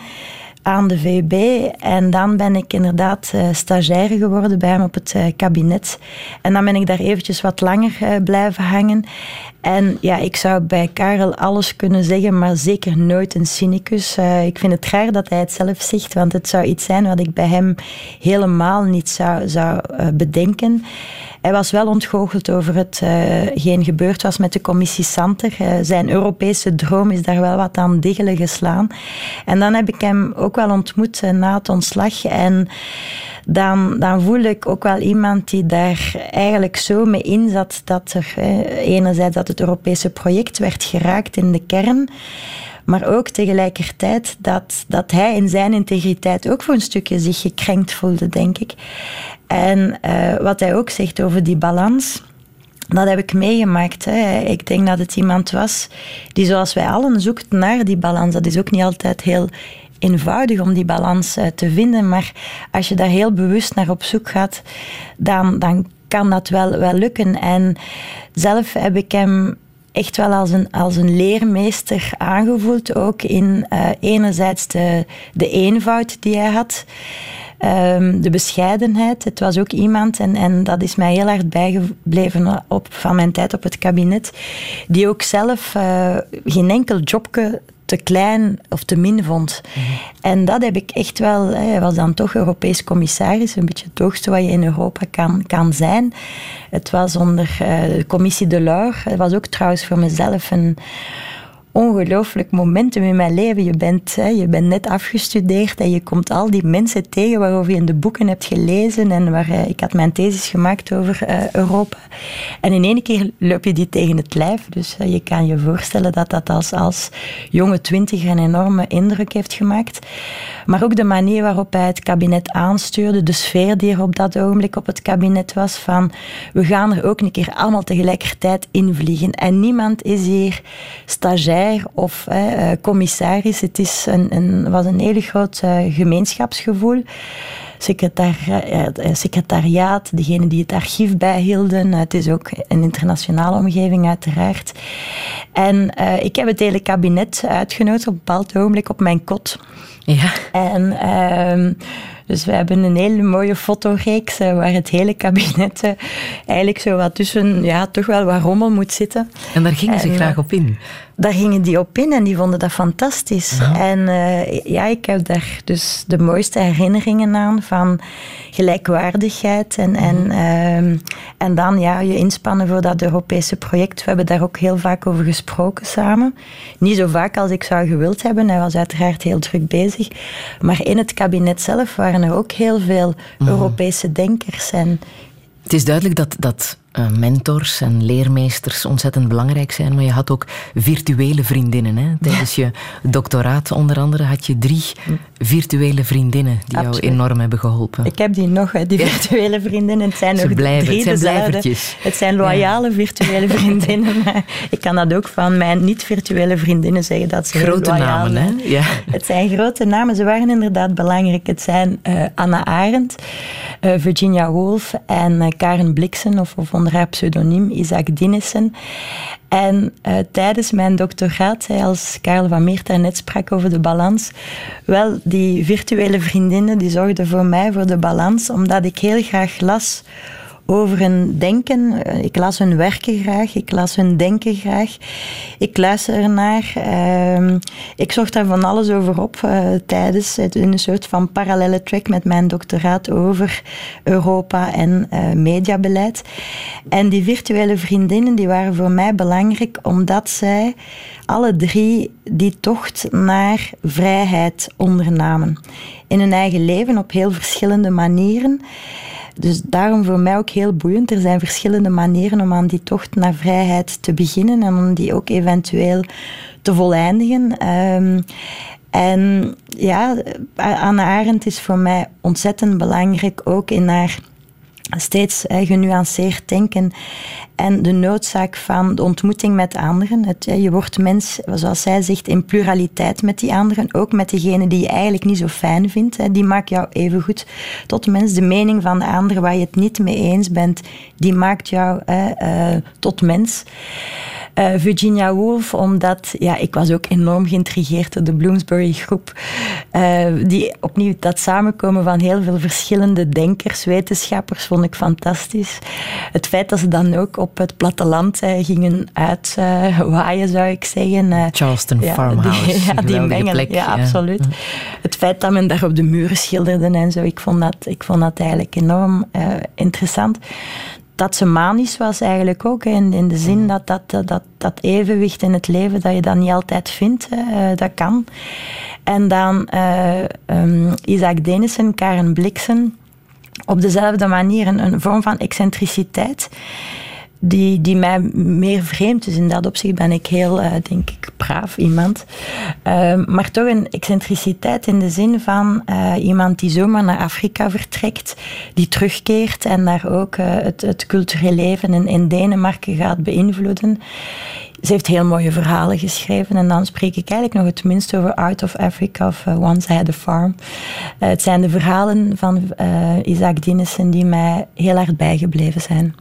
aan de VUB. En dan ben ik inderdaad uh, stagiaire geworden bij hem op het kabinet. En dan ben ik daar eventjes wat langer blijven hangen. En ja, ik zou bij Karel alles kunnen zeggen, maar zeker nooit een cynicus. ik vind het raar dat hij het zelf zegt, want het zou iets zijn wat ik bij hem helemaal niet zou, zou bedenken. Hij was wel ontgoocheld over hetgeen uh, gebeurd was met de commissie Santer. Zijn Europese droom is daar wel wat aan diggelen geslaan. En dan heb ik hem ook wel ontmoet na het ontslag. En dan, dan voel ik ook wel iemand die daar eigenlijk zo mee in zat dat er enerzijds dat het Europese project werd geraakt in de kern. Maar ook tegelijkertijd dat, dat hij in zijn integriteit ook voor een stukje zich gekrenkt voelde, denk ik. En uh, wat hij ook zegt over die balans. Dat heb ik meegemaakt. Hè. Ik denk dat het iemand was die, zoals wij allen, zoekt naar die balans. Dat is ook niet altijd heel eenvoudig om die balans uh, te vinden. Maar als je daar heel bewust naar op zoek gaat, dan, dan kan dat wel, wel lukken. En zelf heb ik hem echt wel als een, als een leermeester aangevoeld. Ook in uh, enerzijds de, de eenvoud die hij had. Um, de bescheidenheid. Het was ook iemand, en, en dat is mij heel erg bijgebleven op, van mijn tijd op het kabinet, die ook zelf uh, geen enkel jobje te klein of te min vond. Mhm. En dat heb ik echt wel... Hij was dan toch Europees commissaris, een beetje het hoogste wat je in Europa kan, kan zijn. Het was onder uh, de commissie Delors. Het was ook trouwens voor mezelf een ongelooflijk momentum in mijn leven. Je bent, hè, je bent net afgestudeerd en je komt al die mensen tegen waarover je in de boeken hebt gelezen. En waar, uh, ik had mijn thesis gemaakt over uh, Europa. En in één keer loop je die tegen het lijf. Dus uh, je kan je voorstellen dat dat als, als jonge twintiger een enorme indruk heeft gemaakt. Maar ook de manier waarop hij het kabinet aanstuurde, de sfeer die er op dat ogenblik op het kabinet was, van we gaan er ook een keer allemaal tegelijkertijd invliegen. En niemand is hier stagiair of eh, commissaris. Het is een, een, was een hele groot uh, gemeenschapsgevoel. Secretariaat, secretariaat, degene die het archief bijhielden. Het is ook een internationale omgeving, uiteraard. En uh, ik heb het hele kabinet uitgenodigd op een bepaald ogenblik op mijn kot. Ja. En um, dus we hebben een hele mooie fotoreeks waar het hele kabinet eigenlijk zo wat tussen, ja, toch wel wat rommel moet zitten. En daar gingen ze graag op in? Daar gingen die op in en die vonden dat fantastisch. En uh, ja, ik heb daar dus de mooiste herinneringen aan van gelijkwaardigheid en, en, uh, en dan ja, je inspannen voor dat Europese project. We hebben daar ook heel vaak over gesproken samen. Niet zo vaak als ik zou gewild hebben. Hij was uiteraard heel druk bezig. Maar in het kabinet zelf waren er ook heel veel mhm. Europese denkers. En het is duidelijk dat, dat mentors en leermeesters ontzettend belangrijk zijn, maar je had ook virtuele vriendinnen. Hè? Tijdens je doctoraat onder andere had je drie virtuele vriendinnen die jou enorm hebben geholpen. Ik heb die nog, die virtuele vriendinnen. Het zijn Ze nog blijven, drie het zijn blijvertjes. Het zijn loyale virtuele vriendinnen. ik kan dat ook van mijn niet-virtuele vriendinnen zeggen. Dat ze grote namen, hè? Ja. Het zijn grote namen. Ze waren inderdaad belangrijk. Het zijn uh, Anna Arendt, uh, Virginia Woolf en uh, Karen Blixen, of, of onder haar pseudoniem Isaac Dinnissen. En uh, tijdens mijn doctoraat, als Karel van Meert net sprak over de balans, wel, die virtuele vriendinnen die zorgden voor mij voor de balans, omdat ik heel graag las over hun denken. Eh, ik las hun werken graag, ik las hun denken graag. Ik luister ernaar. Uh, ik zocht daar van alles over op uh, tijdens in een soort van parallele track met mijn doctoraat over Europa en uh, mediabeleid. En die virtuele vriendinnen die waren voor mij belangrijk omdat zij alle drie die tocht naar vrijheid ondernamen. In hun eigen leven op heel verschillende manieren. Dus daarom voor mij ook heel boeiend. Er zijn verschillende manieren om aan die tocht naar vrijheid te beginnen en om die ook eventueel te voleindigen. Um, en ja, Anne Arendt is voor mij ontzettend belangrijk ook in haar steeds genuanceerd denken en de noodzaak van de ontmoeting met anderen. Je wordt mens, zoals zij zegt, in pluraliteit met die anderen, ook met degene die je eigenlijk niet zo fijn vindt. Die maakt jou even goed tot mens. De mening van de anderen waar je het niet mee eens bent, die maakt jou uh, tot mens. Uh, Virginia Woolf, omdat ja, ik was ook enorm geïntrigeerd door de Bloomsbury groep. Uh, die opnieuw dat samenkomen van heel veel verschillende denkers, wetenschappers, vond ik fantastisch. Het feit dat ze dan ook op het platteland uh, gingen uitwaaien, zou ik zeggen. Charleston ja, Farmhouse. Die, ja, die mengen, plek, ja, absoluut. Het feit dat men daar op de muren schilderde en zo, ik vond dat, ik vond dat eigenlijk enorm interessant dat ze manisch was eigenlijk ook. In, in de zin mhm. dat dat, dat dat evenwicht in het leven, dat je dat niet altijd vindt. Hè, eh, dat kan. En dan uh, um, Isaac Denissen, Karen Bliksen. Op dezelfde manier een, een vorm van excentriciteit die, die mij meer vreemd is. In dat opzicht ben ik heel, uh, denk ik, braaf iemand. Uh, maar toch een excentriciteit in de zin van uh, iemand die zomaar naar Afrika vertrekt, die terugkeert en daar ook het, het culturele leven in, Denemarken gaat beïnvloeden. Ze heeft heel mooie verhalen geschreven. En dan spreek ik eigenlijk nog het minst over Art of Africa of uh, Once I Had a Farm. Het zijn de verhalen van uh, Isaac Dinesen die mij heel hard bijgebleven zijn.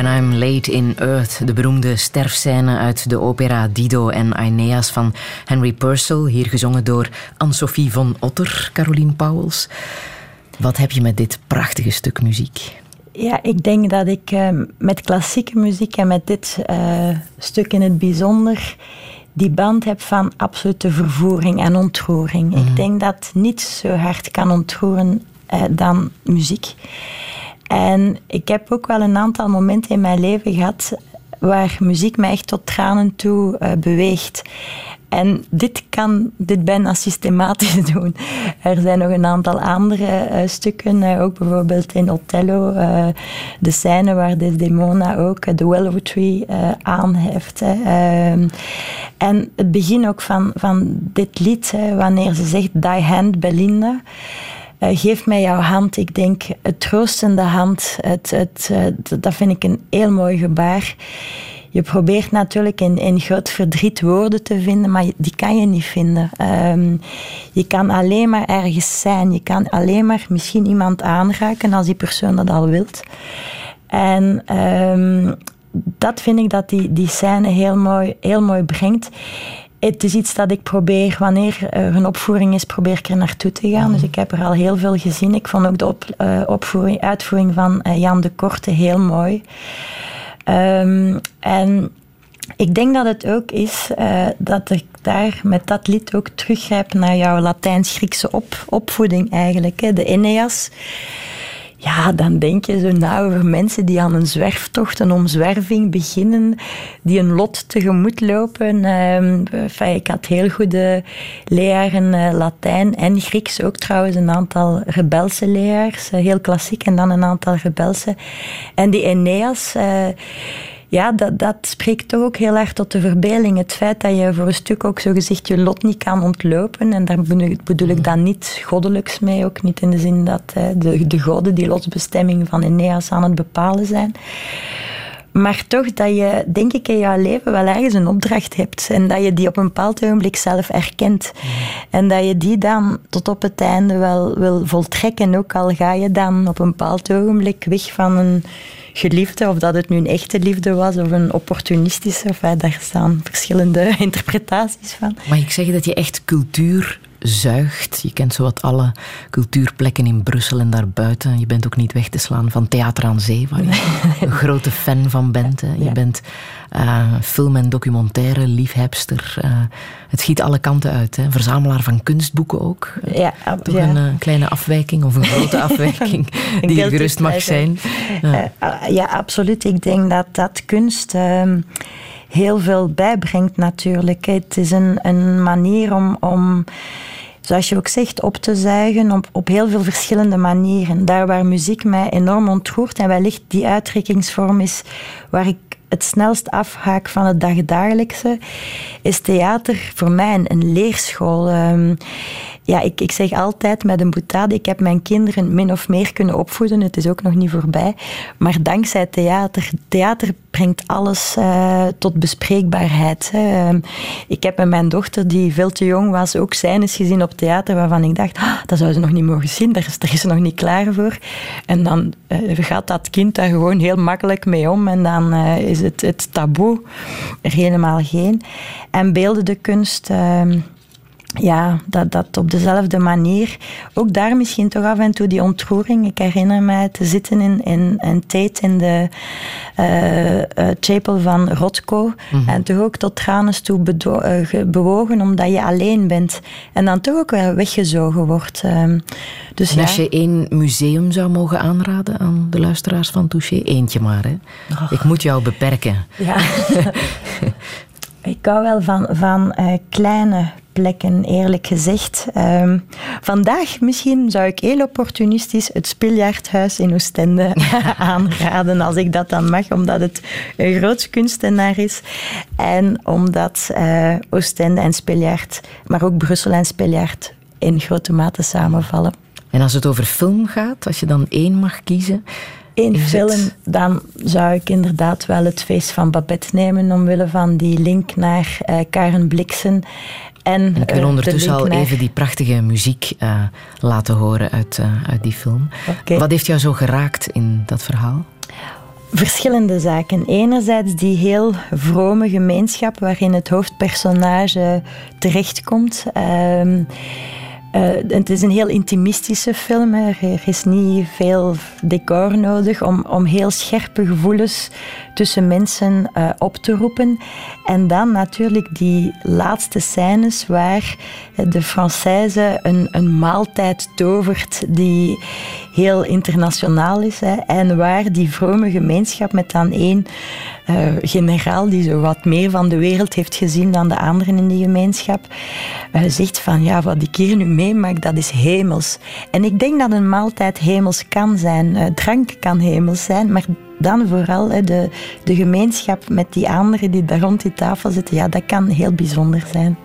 When I'm Late in Earth, de beroemde sterfscène uit de opera Dido en Aeneas van Henry Purcell, hier gezongen door Anne-Sophie von Otter, Caroline Pauwels. Wat heb je met dit prachtige stuk muziek? Ja, ik denk dat ik uh, met klassieke muziek en met dit uh, stuk in het bijzonder die band heb van absolute vervoering en ontroering. Ik mhm. denk dat niets zo hard kan ontroeren uh, dan muziek. En ik heb ook wel een aantal momenten in mijn leven gehad waar muziek mij echt tot tranen toe uh, beweegt. En dit kan dit bijna systematisch doen. Er zijn nog een aantal andere uh, stukken, uh, ook bijvoorbeeld in Othello, de scène waar Desdemona ook de Willow Tree aanheft. Ehm, en het begin ook van, van dit lied, wanneer ze zegt Die Hand Belinda. Uh, geef mij jouw hand. Ik denk, het troostende hand, het, het, uh, dat vind ik een heel mooi gebaar. Je probeert natuurlijk in, in groot verdriet woorden te vinden, maar die kan je niet vinden. Um, je kan alleen maar ergens zijn. Je kan alleen maar misschien iemand aanraken als die persoon dat al wilt. En um, dat vind ik dat die, die scène heel mooi, heel mooi brengt het is iets dat ik probeer, wanneer er een opvoering is, probeer ik er naartoe te gaan. Dus ik heb er al heel veel gezien. Ik vond ook de op, uh, opvoering, uitvoering van uh, Jan de Korte heel mooi. Um, en ik denk dat het ook is uh, dat ik daar met dat lied ook teruggrijp naar jouw Latijns-Griekse op, opvoeding eigenlijk. Hè. De Eneas ja, dan denk je zo na over mensen die aan een zwerftocht, een omzwerving beginnen, die een lot tegemoet lopen. Uh, ik had heel goede leraren uh, Latijn en Grieks, ook trouwens een aantal rebelse leraars, uh, heel klassiek, en dan een aantal rebelse. En die Eneas eh, ja, dat, dat spreekt toch ook heel erg tot de verbeelding. Het feit dat je voor een stuk ook zo gezegd je lot niet kan ontlopen. En daar bedoel ik dan niet goddelijks mee. Ook niet in de zin dat de, de goden die lotsbestemming van Eneas aan het bepalen zijn. Maar toch dat je, denk ik, in jouw leven wel ergens een opdracht hebt. En dat je die op een bepaald ogenblik zelf erkent. En dat je die dan tot op het einde wel wil voltrekken. Ook al ga je dan op een bepaald ogenblik weg van een geliefde, of dat het nu een echte liefde was of een opportunistische, of, daar staan verschillende interpretaties van. Maar ik zeg dat je echt cultuur zuigt. Je kent zowat alle cultuurplekken in Brussel en daarbuiten. Je bent ook niet weg te slaan van Theater aan Zee, waar je een grote fan van bent. Hè. Je bent uh, film- en documentaire liefhebster. Uh, het giet alle kanten uit. Hè. Verzamelaar van kunstboeken ook. Ja, Toch een uh, kleine afwijking of een grote afwijking die er gerust mag zijn. Ja. ja. absoluut. Ik denk dat dat kunst ehm, heel veel bijbrengt natuurlijk. Het is een, een manier om... om zoals je ook zegt, op te zuigen op, op heel veel verschillende manieren. Daar waar muziek mij enorm ontroert en wellicht die uitdrukkingsvorm is waar ik het snelst afhaak van het dagdagelijkse, is theater voor mij een, leerschool. Ja, ik, ik zeg altijd met een boetade, ik heb mijn kinderen min of meer kunnen opvoeden. Het is ook nog niet voorbij. Maar dankzij theater. Theater brengt alles uh, tot bespreekbaarheid. Hè. Uh, ik heb met mijn dochter, die veel te jong was, ook scènes gezien op theater waarvan ik dacht, ah, dat zou ze nog niet mogen zien, daar is, is ze nog niet klaar voor. En dan uh, gaat dat kind daar gewoon heel makkelijk mee om en dan eh, is het, het taboe er helemaal geen. En beeldende kunst ehm, ja, dat, dat op dezelfde manier. Ook daar misschien toch af en toe die ontroering. Ik herinner mij te zitten in, in, in Tate in de uh, chapel van Rotko. Mhm. En toch ook tot tranen toe uh, bewogen, omdat je alleen bent. En dan toch ook wel weggezogen wordt. Ehm, dus en als je één museum zou mogen aanraden aan de luisteraars van Touché, eentje maar. Hè? Oh. Ik moet jou beperken. Ja. Ik hou wel van, van kleine plekken, eerlijk gezegd. Uh, vandaag misschien zou ik heel opportunistisch het Spiljaardhuis in Oostende aanraden, als ik dat dan mag, omdat het een groot kunstenaar is. En omdat uh, Oostende en Spiljaard, maar ook Brussel en Spiljaard in grote mate samenvallen. En als het over film gaat, als je dan één mag kiezen, één film, dan zou ik inderdaad wel het feest van Babette nemen, omwille van die link naar uh, Karen Bliksen. En, ik wil eh, ondertussen al even die prachtige muziek uh, laten horen uit, uit die film. Okay. Wat heeft jou zo geraakt in dat verhaal? verschillende zaken. Enerzijds die heel vrome gemeenschap waarin het hoofdpersonage terechtkomt. Uh, het is een heel intimistische film. Er is niet veel decor nodig om, om heel scherpe gevoelens tussen mensen uh, op te roepen. En dan natuurlijk die laatste scènes waar de Française een, een maaltijd tovert die heel internationaal is. Hè, en waar die vrome gemeenschap met dan één uh, generaal die zo wat meer van de wereld heeft gezien dan de anderen in die gemeenschap, zegt van ja, wat ik hier nu meemaak, dat is hemels. En ik denk dat een maaltijd hemels kan zijn. Drank kan hemels zijn, maar dan vooral de, de gemeenschap met die anderen die daar rond die tafel zitten, ja, dat kan heel bijzonder zijn.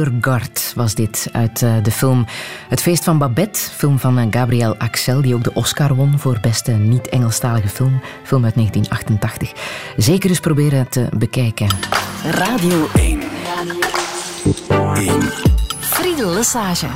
Per Neurgard was dit uit uh, de film Het Feest van Babette, film van uh, Gabriel Axel, die ook de Oscar won voor beste niet-Engelstalige film, film uit 1988. Zeker eens proberen te bekijken. Radio 1. Radio 1. Friedel Lesage.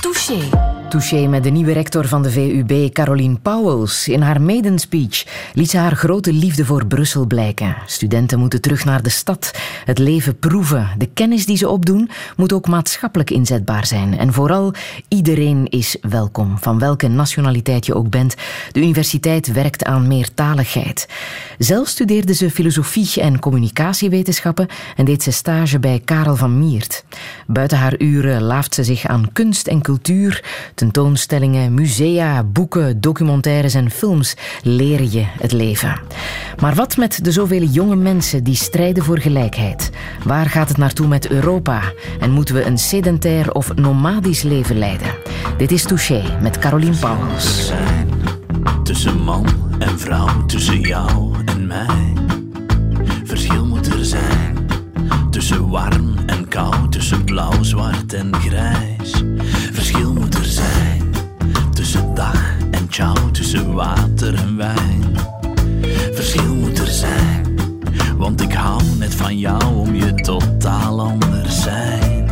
Touché. Touché met de nieuwe rector van de VUB, Caroline Pauwels. In haar maiden speech liet ze haar grote liefde voor Brussel blijken. Studenten moeten terug naar de stad, het leven proeven. De kennis die ze opdoen moet ook maatschappelijk inzetbaar zijn. En vooral, iedereen is welkom, van welke nationaliteit je ook bent. De universiteit werkt aan meertaligheid. Zelf studeerde ze filosofie en communicatiewetenschappen en deed ze stage bij Karel van Miert. Buiten haar uren laaft ze zich aan kunst en cultuur Tentoonstellingen, musea, boeken, documentaires en films leren je het leven. Maar wat met de zoveel jonge mensen die strijden voor gelijkheid? Waar gaat het naartoe met Europa? En moeten we een sedentair of nomadisch leven leiden? Dit is Touché met Caroline Pauwels. Tussen man en vrouw, tussen jou en mij. Verschil moet er zijn. Tussen warm en koud, tussen blauw, zwart en grijs. Verschil er tussen water en wijn. Verschil moet er zijn, want ik hou net van jou om je totaal anders zijn.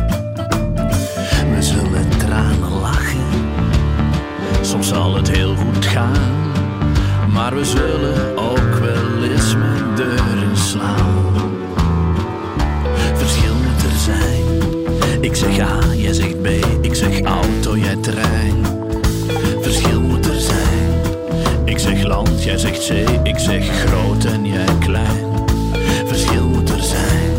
We zullen tranen lachen, soms zal het heel goed gaan, maar we zullen ook wel eens met deuren slaan. Jij zegt zee, ik zeg groot en jij klein. Verschil moet er zijn,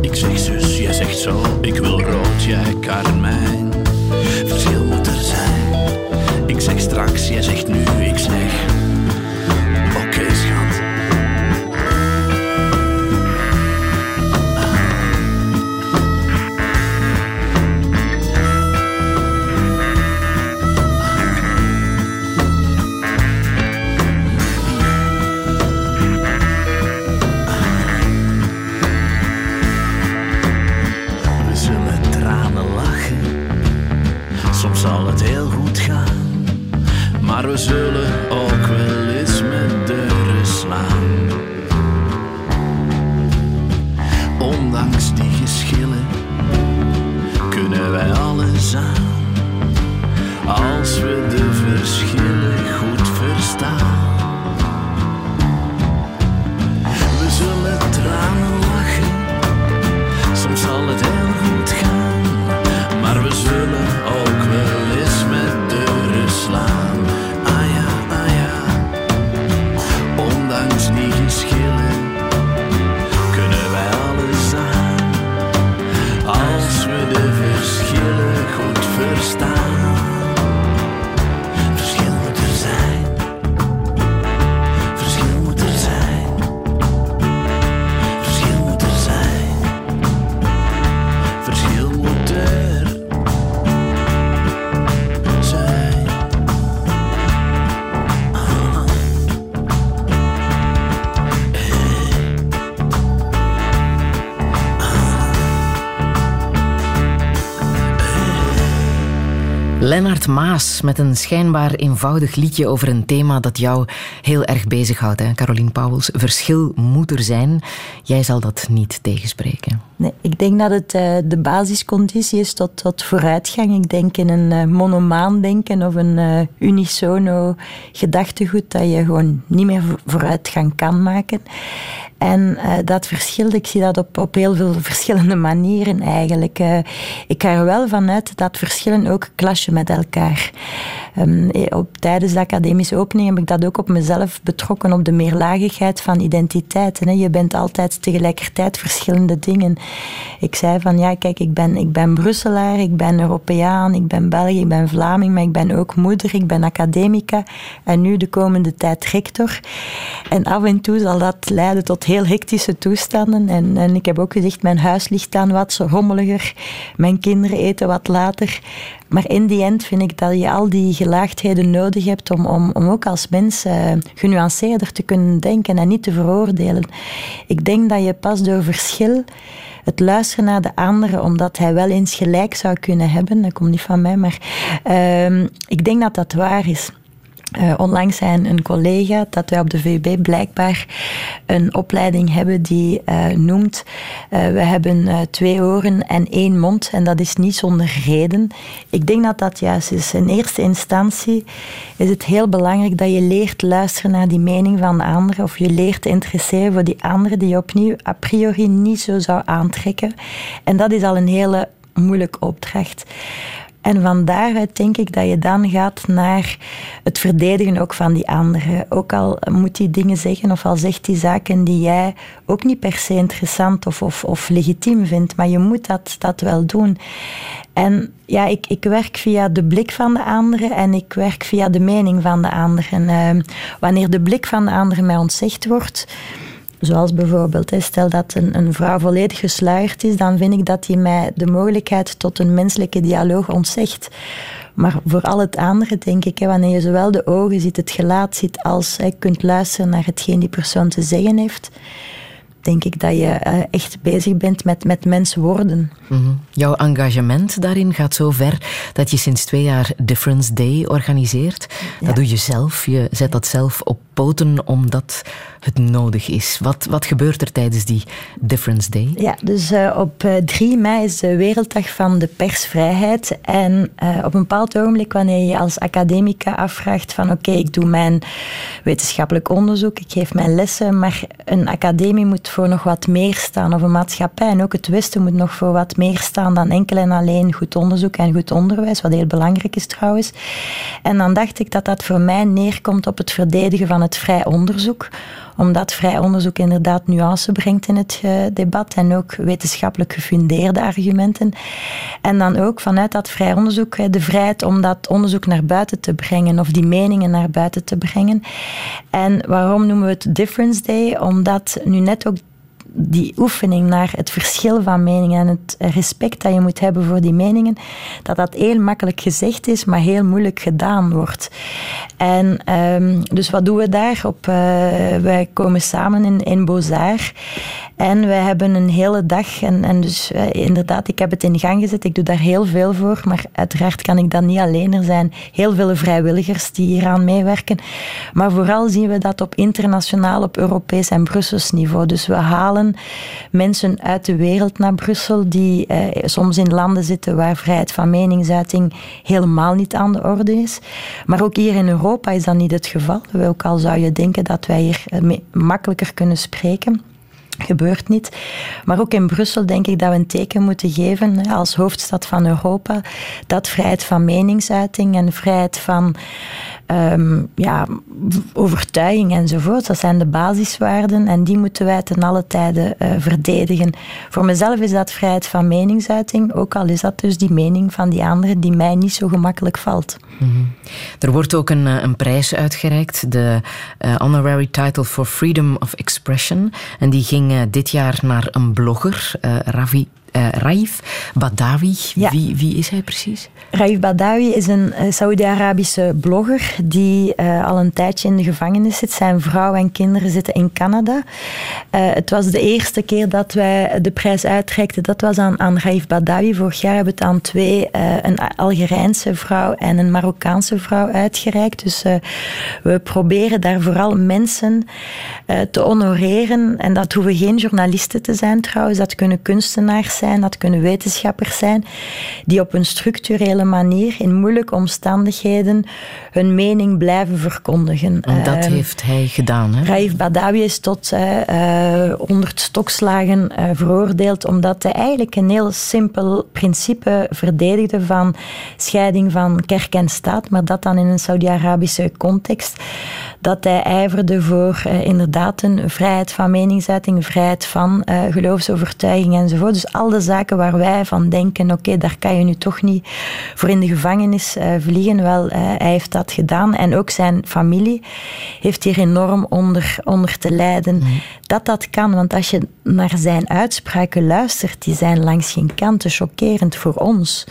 ik zeg zus, jij zegt zo, ik wil rood, jij karmijn. Verschil moet er zijn, ik zeg straks, jij zegt nu, Lennart Maas met een schijnbaar eenvoudig liedje over een thema dat jou heel erg bezighoudt, hè, Caroline Pauwels. Verschil moet er zijn. Jij zal dat niet tegenspreken. Nee, ik denk dat het uh, de basisconditie is tot, vooruitgang. Ik denk in een uh, monomaan denken of een uh, unisono gedachtegoed dat je gewoon niet meer vooruitgang kan maken. En uh, dat verschilt, ik zie dat op, op heel veel verschillende manieren eigenlijk. Uh, ik ga er wel vanuit dat verschillen ook clashen met elkaar. Um, op, tijdens de academische opening heb ik dat ook op mezelf betrokken, op de meerlagigheid van identiteiten. Hè. Je bent altijd tegelijkertijd verschillende dingen. Ik zei van, ja, kijk, ik ben, ik ben Brusselaar, ik ben Europeaan, ik ben Belg, ik ben Vlaming, maar ik ben ook moeder, ik ben academica en nu de komende tijd rector. En af en toe zal dat leiden tot heel hectische toestanden. En, en ik heb ook gezegd, mijn huis ligt dan wat rommeliger. Mijn kinderen eten wat later. Maar in die end vind ik dat je al die gelaagdheden nodig hebt om, om, om ook als mens uh, genuanceerder te kunnen denken en niet te veroordelen. Ik denk dat je pas door verschil het luisteren naar de anderen, omdat hij wel eens gelijk zou kunnen hebben, dat komt niet van mij, maar uh, ik denk dat dat waar is. Uh, onlangs zei een collega dat wij op de VUB blijkbaar een opleiding hebben die uh, noemt uh, we hebben twee oren en één mond en dat is niet zonder reden. Ik denk dat dat juist is. In eerste instantie is het heel belangrijk dat je leert luisteren naar die mening van de anderen of je leert te interesseren voor die anderen die je opnieuw a priori niet zo zou aantrekken. En dat is al een hele moeilijke opdracht. En van daaruit denk ik dat je dan gaat naar het verdedigen ook van die anderen. Ook al moet die dingen zeggen of al zegt die zaken die jij ook niet per se interessant of, of, of legitiem vindt, maar je moet dat, dat wel doen. En ja, ik, ik werk via de blik van de anderen en ik werk via de mening van de anderen. Uh, wanneer de blik van de anderen mij ontzegd wordt, Zoals bijvoorbeeld, stel dat een, een vrouw volledig gesluierd is, dan vind ik dat die mij de mogelijkheid tot een menselijke dialoog ontzegt. Maar voor al het andere denk ik, wanneer je zowel de ogen ziet, het gelaat ziet, als je kunt luisteren naar hetgeen die persoon te zeggen heeft, denk ik dat je eh, echt bezig bent met, met mens worden. Mhm. Jouw engagement daarin gaat zo ver dat je sinds twee jaar Difference Day organiseert. Dat doe je zelf. Je zet dat zelf op omdat het nodig is. Wat, wat gebeurt er tijdens die Difference Day? Ja, dus uh, op 3 eh, mei is de Werelddag van de persvrijheid. En uh, op een bepaald ogenblik, wanneer je als academica afvraagt van oké, ik doe mijn wetenschappelijk onderzoek, ik geef mijn lessen, maar een academie moet voor nog wat meer staan, of een maatschappij. En ook het Westen moet nog voor wat meer staan dan enkel en alleen goed onderzoek en goed onderwijs, wat heel belangrijk is trouwens. En dan dacht ik dat dat voor mij neerkomt op het verdedigen van het vrij onderzoek omdat vrij onderzoek inderdaad nuance brengt in het uh, debat en ook wetenschappelijk gefundeerde argumenten. En dan ook vanuit dat vrij onderzoek de vrijheid om dat onderzoek naar buiten te brengen of die meningen naar buiten te brengen. En waarom noemen we het Difference Day? Omdat nu net ook die oefening naar het verschil van meningen en het respect dat je moet hebben voor die meningen, dat dat heel makkelijk gezegd is, maar heel moeilijk gedaan wordt. En um, dus wat doen we daar? Op, uh, wij komen samen in, in Bozar en wij hebben een hele dag, en, en dus uh, inderdaad, ik heb het in gang gezet, ik doe daar heel veel voor, maar uiteraard kan ik dat niet alleen. Er zijn heel veel vrijwilligers die hieraan meewerken. Maar vooral zien we dat op internationaal, op Europees en Brussels niveau. Dus we halen mensen uit de wereld naar Brussel die uh, soms in landen zitten waar vrijheid van meningsuiting helemaal niet aan de orde is. Maar ook hier in Europa is dat niet het geval. Ook al zou je denken dat wij hier uh, makkelijker kunnen spreken gebeurt niet. Maar ook in Brussel denk ik dat we een teken moeten geven als hoofdstad van Europa dat vrijheid van meningsuiting en vrijheid van um, ja, overtuiging enzovoort, dat zijn de basiswaarden en die moeten wij ten alle tijde uh, verdedigen. Voor mezelf is dat vrijheid van meningsuiting, ook al is dat dus die mening van die anderen die mij niet zo gemakkelijk valt. -hmm. Er wordt ook een, eh, een prijs uitgereikt, de uh, Honorary Title for Freedom of Expression. En die ging dit jaar naar een blogger, Ravi Uh, Raif Badawi, wie, wie is hij precies? Raif Badawi is een uh, Saudi-Arabische blogger die uh, al een tijdje in de gevangenis zit. Zijn vrouw en kinderen zitten in Canada. het was de eerste keer dat wij de prijs uitreikten. Dat was aan, aan Raif Badawi. Vorig jaar hebben we het aan twee, een Algerijnse vrouw en een Marokkaanse vrouw uitgereikt. Dus we proberen daar vooral mensen te honoreren. En dat hoeven geen journalisten te zijn trouwens. Dat kunnen kunstenaars zijn, dat kunnen wetenschappers zijn. Die op een structurele manier in moeilijke omstandigheden hun mening blijven verkondigen. En dat uh, heeft hij gedaan. Hè? Raif Badawi is tot uh, 100 stokslagen uh, veroordeeld omdat hij eigenlijk een heel simpel principe verdedigde van scheiding van kerk en staat, maar dat dan in een Saudi-Arabische context. Dat hij ijverde voor uh, inderdaad een vrijheid van meningsuiting, vrijheid van uh, geloofsovertuiging enzovoort. Dus al de zaken waar wij van denken, oké, okay, daar kan je nu toch niet voor in de gevangenis uh, vliegen. Wel, hij heeft dat gedaan. En ook zijn familie heeft hier enorm onder, onder te lijden. Mm. Dat dat kan, want als je naar zijn uitspraken luistert, die zijn langs geen kanten chockerend voor ons.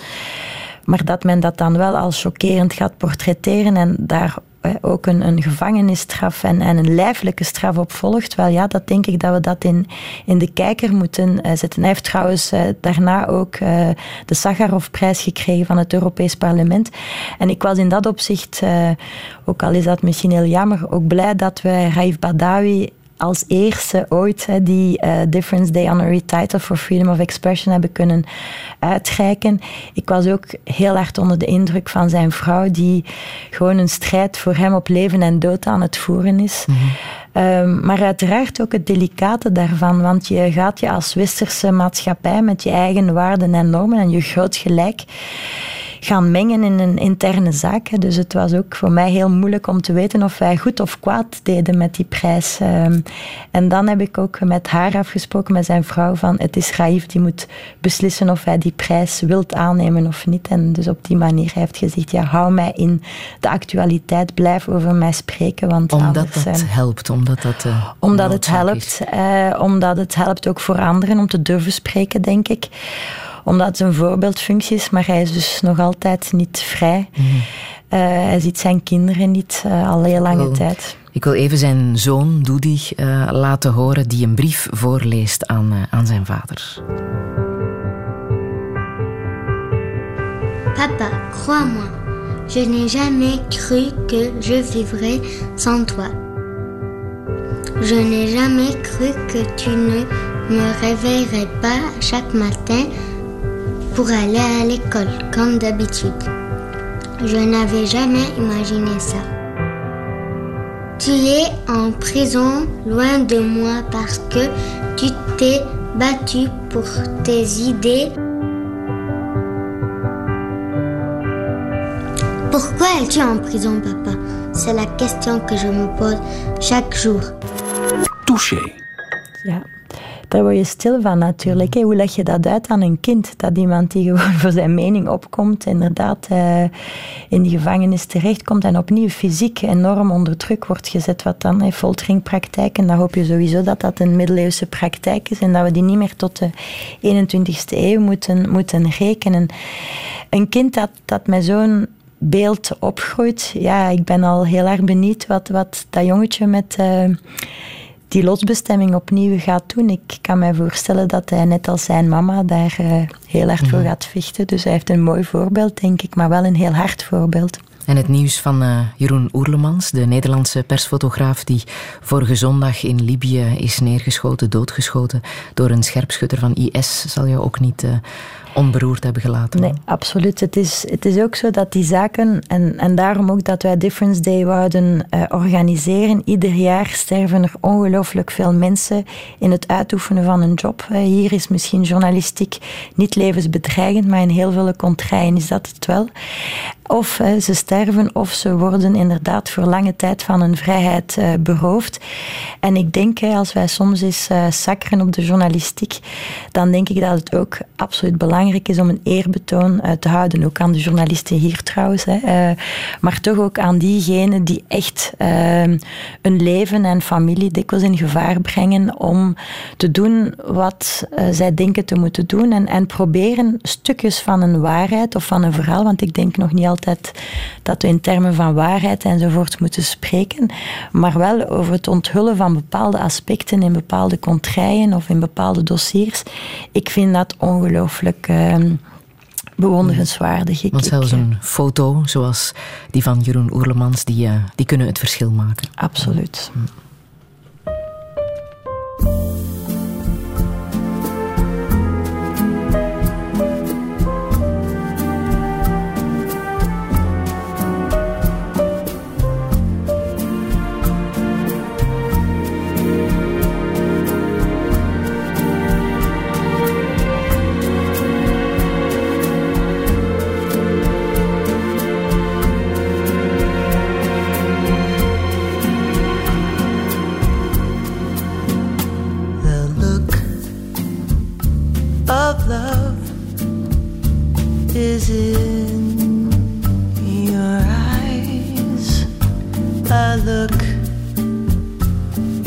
Maar dat men dat dan wel als chockerend gaat portretteren en daar ook een, een gevangenisstraf en, en een lijfelijke straf op volgt, wel ja, dat denk ik dat we dat in, in de kijker moeten uh, zetten. Hij heeft trouwens uh, daarna ook uh, de Sakharov-prijs gekregen van het Europees Parlement. En ik was in dat opzicht, ook al is dat misschien heel jammer, ook blij dat we Raif Badawi als eerste ooit die uh, Difference Day Honorary Title for Freedom of Expression hebben kunnen uitreiken. Ik was ook heel hard onder de indruk van zijn vrouw, die gewoon een strijd voor hem op leven en dood aan het voeren is. -hmm. Um, maar uiteraard ook het delicate daarvan, want je gaat je als westerse maatschappij met je eigen waarden en normen en je groot gelijk gaan mengen in een interne zaak. Dus het was ook voor mij heel moeilijk om te weten of wij goed of kwaad deden met die prijs. Um, en dan heb ik ook met haar afgesproken, met zijn vrouw, van het is Raif die moet beslissen of hij die prijs wilt aannemen of niet. En dus op die manier heeft gezegd, ja, hou mij in de actualiteit, blijf over mij spreken. Want omdat anders, dat uh, helpt, omdat dat uh, Omdat het helpt, uh, omdat het helpt ook voor anderen om te durven spreken, denk ik omdat het een voorbeeldfunctie is, maar hij is dus nog altijd niet vrij. Mm. Uh, hij ziet zijn kinderen niet uh, al heel lange tijd. Ik wil even zijn zoon, Doody, uh, laten horen die een brief voorleest aan, aan zijn vader. Papa, crois-moi, je n'ai jamais cru que je vivrais sans toi. Je n'ai jamais cru que tu ne me réveillerais pas chaque matin pour aller à l'école, comme d'habitude. Je n'avais jamais imaginé ça. Tu es en prison loin de moi parce que tu t'es battu pour tes idées. Pourquoi es-tu en prison, papa? C'est la question que je me pose chaque jour. Touché. Ja, daar word je stil van natuurlijk. Hoe leg je dat uit aan een kind? Dat iemand die gewoon voor zijn mening opkomt, inderdaad uh, in die gevangenis terechtkomt en opnieuw fysiek enorm onder druk wordt gezet, wat dan heeft folteringpraktijk. En dan hoop je sowieso dat dat een middeleeuwse praktijk is en dat we die niet meer tot de 21ste eeuw moeten, moeten rekenen. Een kind dat, dat met zo'n beeld opgroeit, ja, ik ben al heel erg benieuwd wat, wat dat jongetje met... Uh, die lotsbestemming opnieuw gaat doen. Ik kan mij voorstellen dat hij net als zijn mama daar uh, heel hard voor gaat vechten. Dus hij heeft een mooi voorbeeld, denk ik, maar wel een heel hard voorbeeld. En het nieuws van uh, Jeroen Oerlemans, de Nederlandse persfotograaf die vorige zondag in Libië is neergeschoten, doodgeschoten door een scherpschutter van IS, zal je ook niet uh, onberoerd hebben gelaten. Nee, absoluut. Het is, het is ook zo dat die zaken, en, en daarom ook dat wij Difference Day wouden uh, organiseren, ieder jaar sterven er ongelooflijk veel mensen in het uitoefenen van een job. Uh, hier is misschien journalistiek niet levensbedreigend, maar in heel veel contraien is dat het wel. Of ze sterven of ze worden inderdaad voor lange tijd van hun vrijheid uh, beroofd. En ik denk, hè, als wij soms eens eh, uh, sakkeren op de journalistiek, dan denk ik dat het ook absoluut belangrijk is om een eerbetoon eh, te houden. Ook aan de journalisten hier trouwens. Hè, maar toch ook aan diegenen die echt ehm, hun leven en familie dikwijls in gevaar brengen om te doen wat zij denken te moeten doen. En, en proberen stukjes van een waarheid of van een verhaal, want ik denk nog niet altijd dat we in termen van waarheid enzovoort moeten spreken, maar wel over het onthullen van bepaalde aspecten in bepaalde contrijen of in bepaalde dossiers. Ik vind dat ongelooflijk. Uh, bewonderenswaardig. Want zelfs eh, een foto zoals die van Jeroen Oerlemans, die, eh, die kunnen het verschil maken. Absoluut. Mm.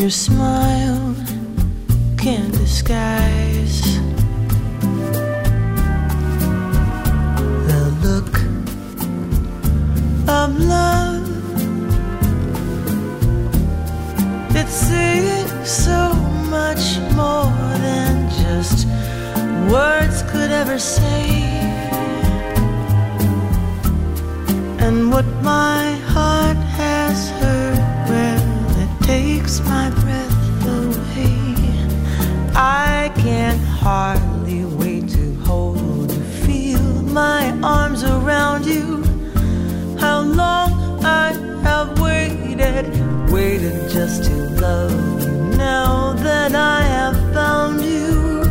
Your smile can't disguise the look of love. It's saying so much more than just words could ever say, and what my heart takes my breath away. I can hardly wait to hold you, feel my arms around you. How long I have waited, waited just to love you. Now that I have found you,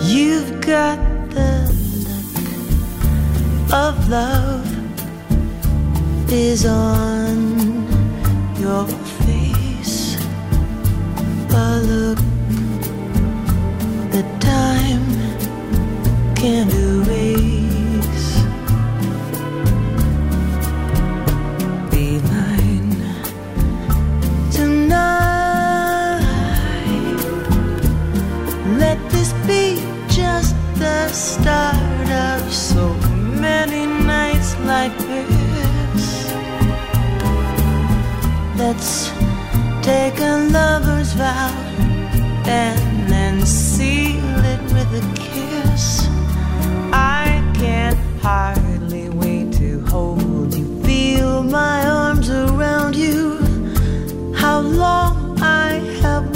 you've got the look of love is on your I look, the time can't erase. Be mine tonight. Let this be just the start of so many nights like this. Let's Take a lover's vow and then seal it with a kiss. I can't hardly wait to hold you, feel my arms around you. How long I have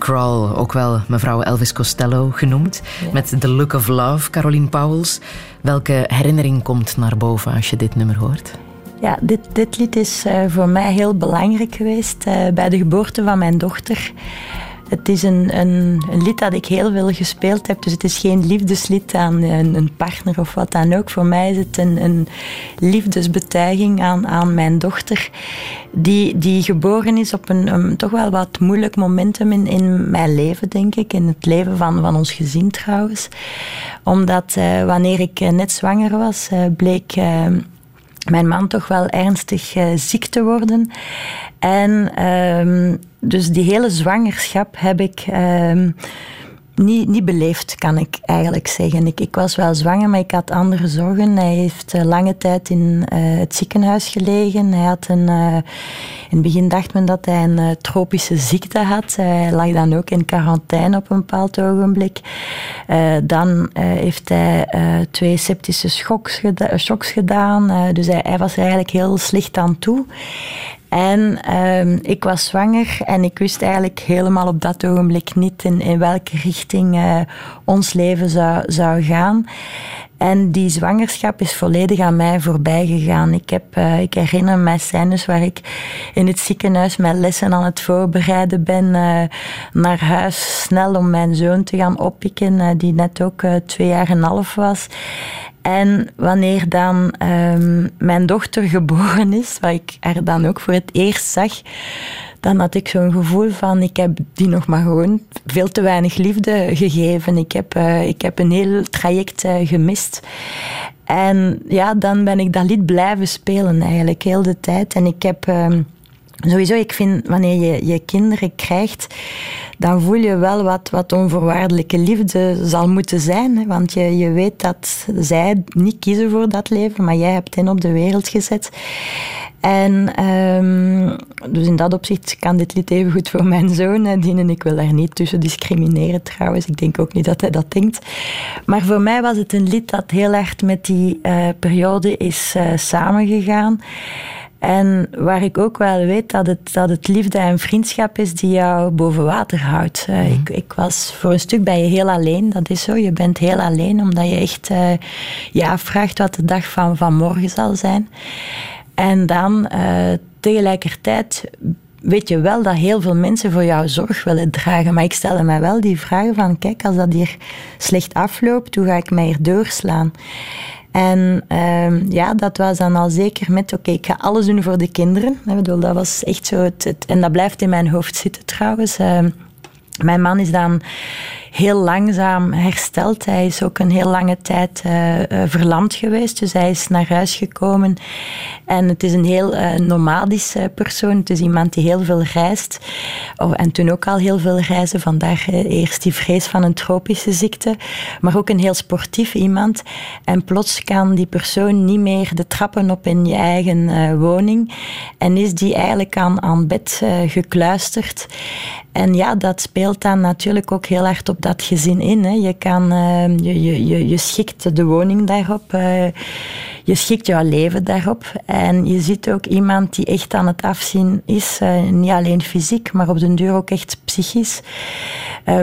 Crawl, ook wel mevrouw Elvis Costello genoemd, met The Look of Love, Caroline Powels. Welke herinnering komt naar boven als je dit nummer hoort? Ja, dit, dit lied is eh, voor mij heel belangrijk geweest eh, bij de geboorte van mijn dochter het is een, een, een, lied dat ik heel veel gespeeld heb. Dus het is geen liefdeslied aan een, een partner of wat dan ook. Voor mij is het een, een liefdesbetuiging aan, aan mijn dochter. Die, die geboren is op een, toch wel wat moeilijk momentum in, in mijn leven, denk ik. In het leven van, van ons gezin trouwens. Omdat uh, wanneer ik net zwanger was, uh, bleek mijn man toch wel ernstig ziek te worden. En ehm, dus die hele zwangerschap heb ik um, niet, niet beleefd, kan ik eigenlijk zeggen. Ik, ik was wel zwanger, maar ik had andere zorgen. Hij heeft uh, lange tijd in uh, het ziekenhuis gelegen. Hij had een, uh, in het begin dacht men dat hij een tropische ziekte had. Hij lag dan ook in quarantaine op een bepaald ogenblik. dan heeft hij twee septische shocks, geda shocks gedaan. dus hij, hij was eigenlijk heel slecht aan toe. En um, ik was zwanger en ik wist eigenlijk helemaal op dat ogenblik niet in, in welke richting uh, ons leven zou, zou gaan. En die zwangerschap is volledig aan mij voorbij gegaan. Ik, heb, uh, ik herinner me scènes waar ik in het ziekenhuis mijn lessen aan het voorbereiden ben. Uh, naar huis snel om mijn zoon te gaan oppikken, die net ook twee jaar en een half was. En wanneer dan um, mijn dochter geboren is, wat ik haar dan ook voor het eerst zag, dan had ik zo'n gevoel van ik heb die nog maar gewoon veel te weinig liefde gegeven. Ik heb, uh, ik heb een heel traject uh, gemist. En ja, dan ben ik dat lied blijven spelen eigenlijk heel de tijd. En ik heb... Uh, Sowieso, ik vind wanneer je je kinderen krijgt, dan voel je wel wat, wat onvoorwaardelijke liefde zal moeten zijn. Hè? Want je, je weet dat zij niet kiezen voor dat leven, maar jij hebt hen op de wereld gezet. En um, dus in dat opzicht kan dit lied even goed voor mijn zoon dienen. Ik wil daar niet tussen discrimineren trouwens. Ik denk ook niet dat hij dat denkt. Maar voor mij was het een lied dat heel erg met die uh, periode is uh, samengegaan. En waar ik ook wel weet dat het, dat het liefde en vriendschap is die jou boven water houdt. Uh, mm. ik, ik was voor een stuk ben je heel alleen, dat is zo. Je bent heel alleen omdat je echt uh, je afvraagt wat de dag van, van morgen zal zijn. En dan uh, tegelijkertijd weet je wel dat heel veel mensen voor jou zorg willen dragen. Maar ik stelde mij wel die vraag van, kijk, als dat hier slecht afloopt, hoe ga ik mij hier doorslaan? En uh, ja, dat was dan al zeker met, oké, ik ga alles doen voor de kinderen. Ik bedoel, dat was echt zo het, en dat blijft in mijn hoofd zitten trouwens. Uh, mijn man is dan heel langzaam hersteld. Hij is ook een heel lange tijd uh, verlamd geweest. Dus hij is naar huis gekomen. En het is een heel uh, nomadische persoon. Het is iemand die heel veel reist. Oh, en toen ook al heel veel reizen. Vandaag eerst die vrees van een tropische ziekte. Maar ook een heel sportief iemand. En plots kan die persoon niet meer de trappen op in je eigen woning. En is die eigenlijk aan, aan bed gekluisterd. En ja, dat speelt dan natuurlijk ook heel erg op dat gezin in. Hè. Je, kan, uh, je, je, je, je schikt de woning daarop, uh, je schikt jouw leven daarop. En je ziet ook iemand die echt aan het afzien is, uh, niet alleen fysiek, maar op den duur ook echt psychisch.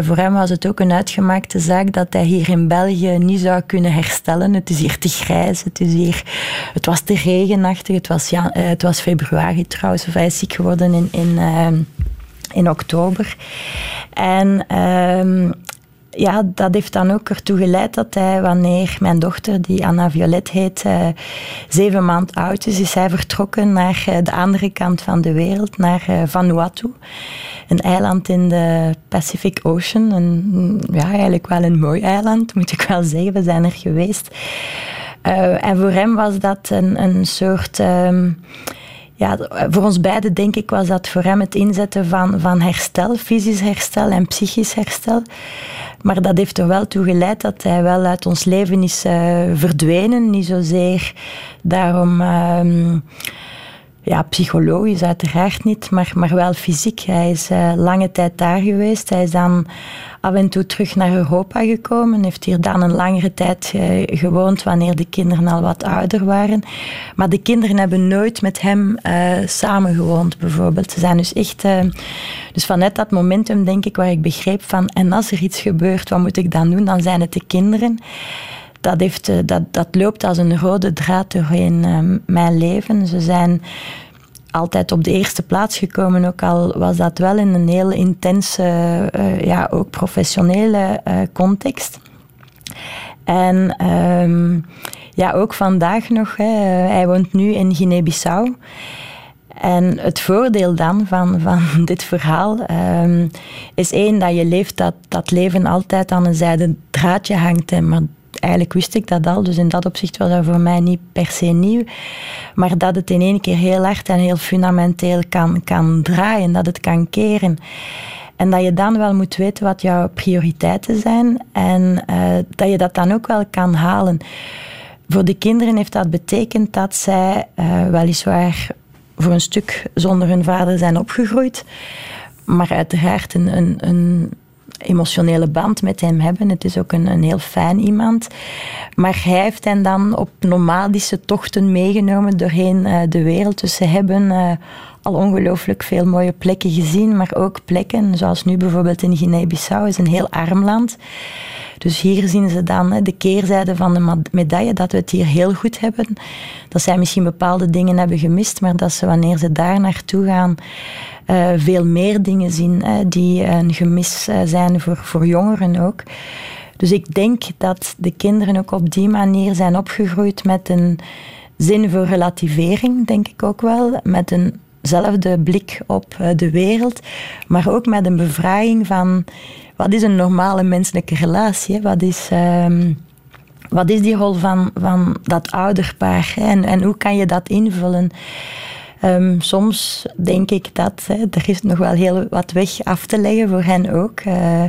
voor hem was het ook een uitgemaakte zaak dat hij hier in België niet zou kunnen herstellen. Het is hier te grijs, het, is hier, het was te regenachtig, het was, ja, het was februari trouwens, of hij is ziek geworden in... in in oktober. En um, ja, dat heeft dan ook ertoe geleid dat hij, wanneer mijn dochter, die Anna Violet heet, uh, zeven maand oud is, is hij vertrokken naar uh, de andere kant van de wereld, naar uh, Vanuatu. Een eiland in de Pacific Ocean. Een, ja, eigenlijk wel een mooi eiland, moet ik wel zeggen. We zijn er geweest. en voor hem was dat een, een soort... Um, ja, voor ons beiden denk ik was dat voor hem het inzetten van, van herstel, fysisch herstel en psychisch herstel. Maar dat heeft er wel toe geleid dat hij wel uit ons leven is uh, verdwenen. Niet zozeer daarom... Uh, ja, psychologisch uiteraard niet, maar, maar wel fysiek. Hij is uh, lange tijd daar geweest. Hij is dan af en toe terug naar Europa gekomen. Heeft hier dan een langere tijd uh, gewoond wanneer de kinderen al wat ouder waren. Maar de kinderen hebben nooit met hem uh, samengewoond, bijvoorbeeld. Ze zijn dus echt... dus vanuit dat momentum denk ik waar ik begreep van... En als er iets gebeurt, wat moet ik dan doen? Dan zijn het de kinderen dat, heeft, eh, dat, dat loopt als een rode draad doorheen uh, mijn leven. Ze zijn altijd op de eerste plaats gekomen, ook al was dat wel in een heel intense, uh, ja, ook professionele uh, context. En um, ja, ook vandaag nog, hè, hij woont nu in Guinea-Bissau. En het voordeel dan van, van dit verhaal um, is één, dat je leeft, dat dat leven altijd aan een zijden draadje hangt. Hè, maar eigenlijk wist ik dat al, dus in dat opzicht was dat voor mij niet per se nieuw. Maar dat het in één keer heel hard en heel fundamenteel kan, kan draaien, dat het kan keren. En dat je dan wel moet weten wat jouw prioriteiten zijn en uh, dat je dat dan ook wel kan halen. Voor de kinderen heeft dat betekend dat zij uh, weliswaar voor een stuk zonder hun vader zijn opgegroeid, maar uiteraard een, een, een emotionele band met hem hebben. Het is ook een, een heel fijn iemand. Maar hij heeft hen dan op nomadische tochten meegenomen doorheen uh, de wereld. Dus ze hebben uh, al ongelooflijk veel mooie plekken gezien, maar ook plekken zoals nu bijvoorbeeld in Guinea-Bissau, is een heel arm land. Dus hier zien ze dan de keerzijde van de medaille, dat we het hier heel goed hebben. Dat zij misschien bepaalde dingen hebben gemist, maar dat ze wanneer ze daar naartoe gaan, uh, veel meer dingen zien die een gemis uh, zijn voor, voor jongeren ook. Dus ik denk dat de kinderen ook op die manier zijn opgegroeid met een zin voor relativering, denk ik ook wel. Met eenzelfde blik op de wereld, maar ook met een bevraging van wat is een normale menselijke relatie? Wat is, um, wat is die rol van, van dat ouderpaar? En, en hoe kan je dat invullen? Um, soms denk ik dat hè, er is nog wel heel wat weg af te leggen voor hen ook. Uh,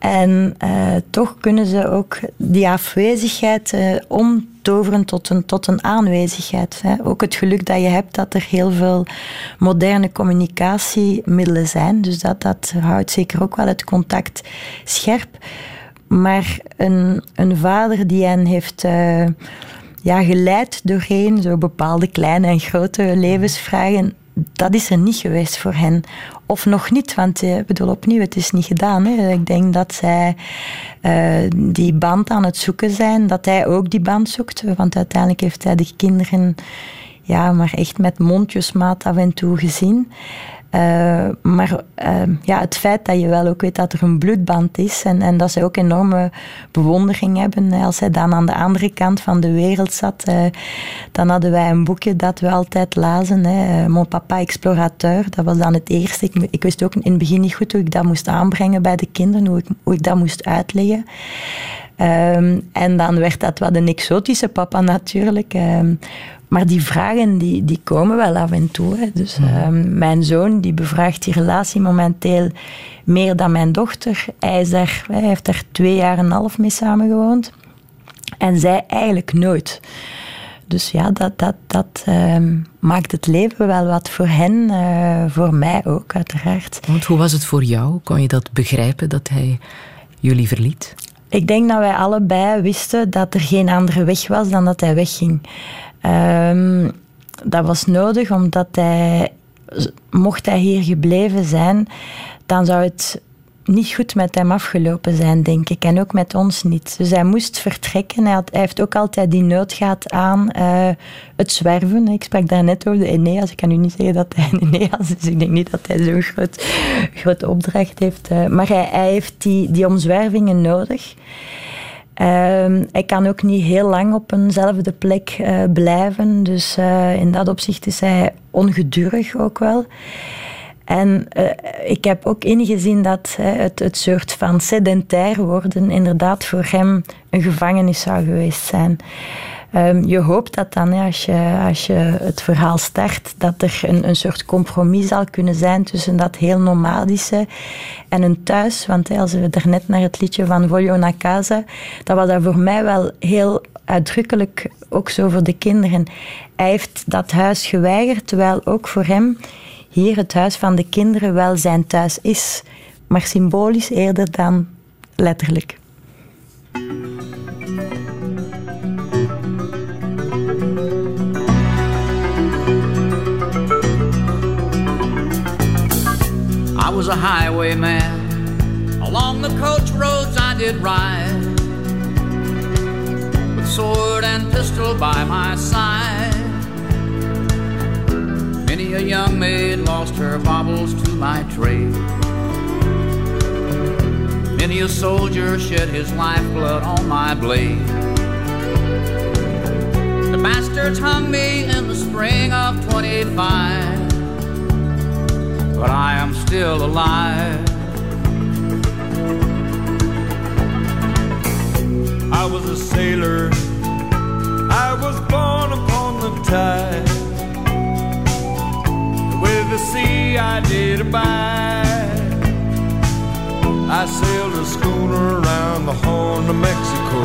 en uh, toch kunnen ze ook die afwezigheid uh, omtoveren tot een, tot een aanwezigheid. Hè. Ook het geluk dat je hebt dat er heel veel moderne communicatiemiddelen zijn. Dus dat, dat houdt zeker ook wel het contact scherp. Maar een, een vader die hen heeft uh, ja, geleid doorheen zo bepaalde kleine en grote levensvragen, dat is er niet geweest voor hen. Of nog niet, want ik bedoel opnieuw, het is niet gedaan. Hè. Ik denk dat zij uh, die band aan het zoeken zijn, dat hij ook die band zoekt. Want uiteindelijk heeft hij de kinderen ja, maar echt met mondjesmaat af en toe gezien. Uh, maar uh, ja, het feit dat je wel ook weet dat er een bloedband is en, en dat ze ook enorme bewondering hebben. Als hij dan aan de andere kant van de wereld zat, uh, dan hadden wij een boekje dat we altijd lazen. Hè. Mon papa explorateur, dat was dan het eerste. Ik, wist ook in het begin niet goed hoe ik dat moest aanbrengen bij de kinderen, hoe ik dat moest uitleggen. Um, en dan werd dat wat een exotische papa natuurlijk. Um, maar die vragen die, die komen wel af en toe. Hè. Dus uh, mijn zoon die bevraagt die relatie momenteel meer dan mijn dochter. Hij, is daar, hij heeft daar twee jaar en een half mee samengewoond. En zij eigenlijk nooit. Dus ja, dat, dat, dat uh, maakt het leven wel wat voor hen, uh, voor mij ook uiteraard. Want hoe was het voor jou? Kon je dat begrijpen dat hij jullie verliet? Ik denk dat wij allebei wisten dat er geen andere weg was dan dat hij wegging. Um, dat was nodig omdat hij, mocht hij hier gebleven zijn, dan zou het niet goed met hem afgelopen zijn, denk ik. En ook met ons niet. Dus hij moest vertrekken. Hij, heeft ook altijd die nood gehad aan uh, het zwerven. Ik sprak daar net over de Eneas. Ik kan u niet zeggen dat hij een Eneas is. Ik denk niet dat hij zo'n grote opdracht heeft. Uh, maar hij, hij, heeft die, die omzwervingen nodig. Uh, hij kan ook niet heel lang op eenzelfde plek uh, blijven. Dus in dat opzicht is hij ongedurig ook wel. En uh, ik heb ook ingezien dat het, het soort van sedentair worden inderdaad voor hem een gevangenis zou geweest zijn. Um, je hoopt dat dan, als, je, als je het verhaal start, dat er een, een soort compromis zal kunnen zijn tussen dat heel nomadische en een thuis. Want hè, als we daarnet naar het liedje van Voglio na casa, dat was dat voor mij wel heel uitdrukkelijk ook zo voor de kinderen. Hij heeft dat huis geweigerd, terwijl ook voor hem hier het huis van de kinderen wel zijn thuis is. Maar symbolisch eerder dan letterlijk. I was a highwayman. Along the coach roads I did ride. sword and pistol by my side. Many a young maid lost her baubles to my trade. Many a soldier shed his lifeblood on my blade. The bastards hung me in the spring of 25, but I am still alive. I was a sailor, I was born upon the tide. The sea I did abide. I sailed a schooner around the Horn of Mexico.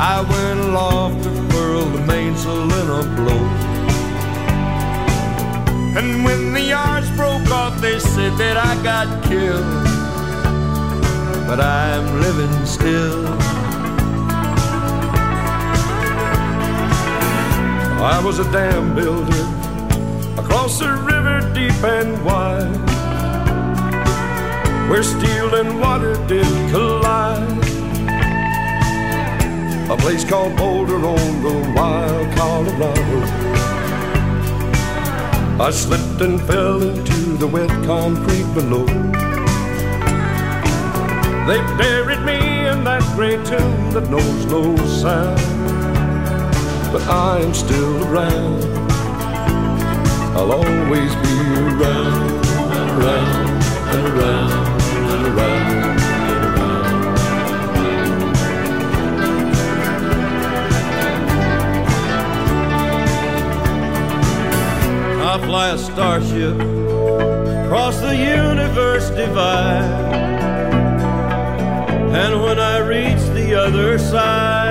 I went aloft to furl the mainsail in a blow. And when the yards broke off, they said that I got killed. But I'm living still. I was a dam builder across a river deep and wide where steel and water did collide. A place called Boulder on the wild Colorado. I slipped and fell into the wet concrete below. They buried me in that great tomb that knows no sound. But I am still around. I'll always be around and around and around and around and around. I fly a starship across the universe divide. And when I reach the other side,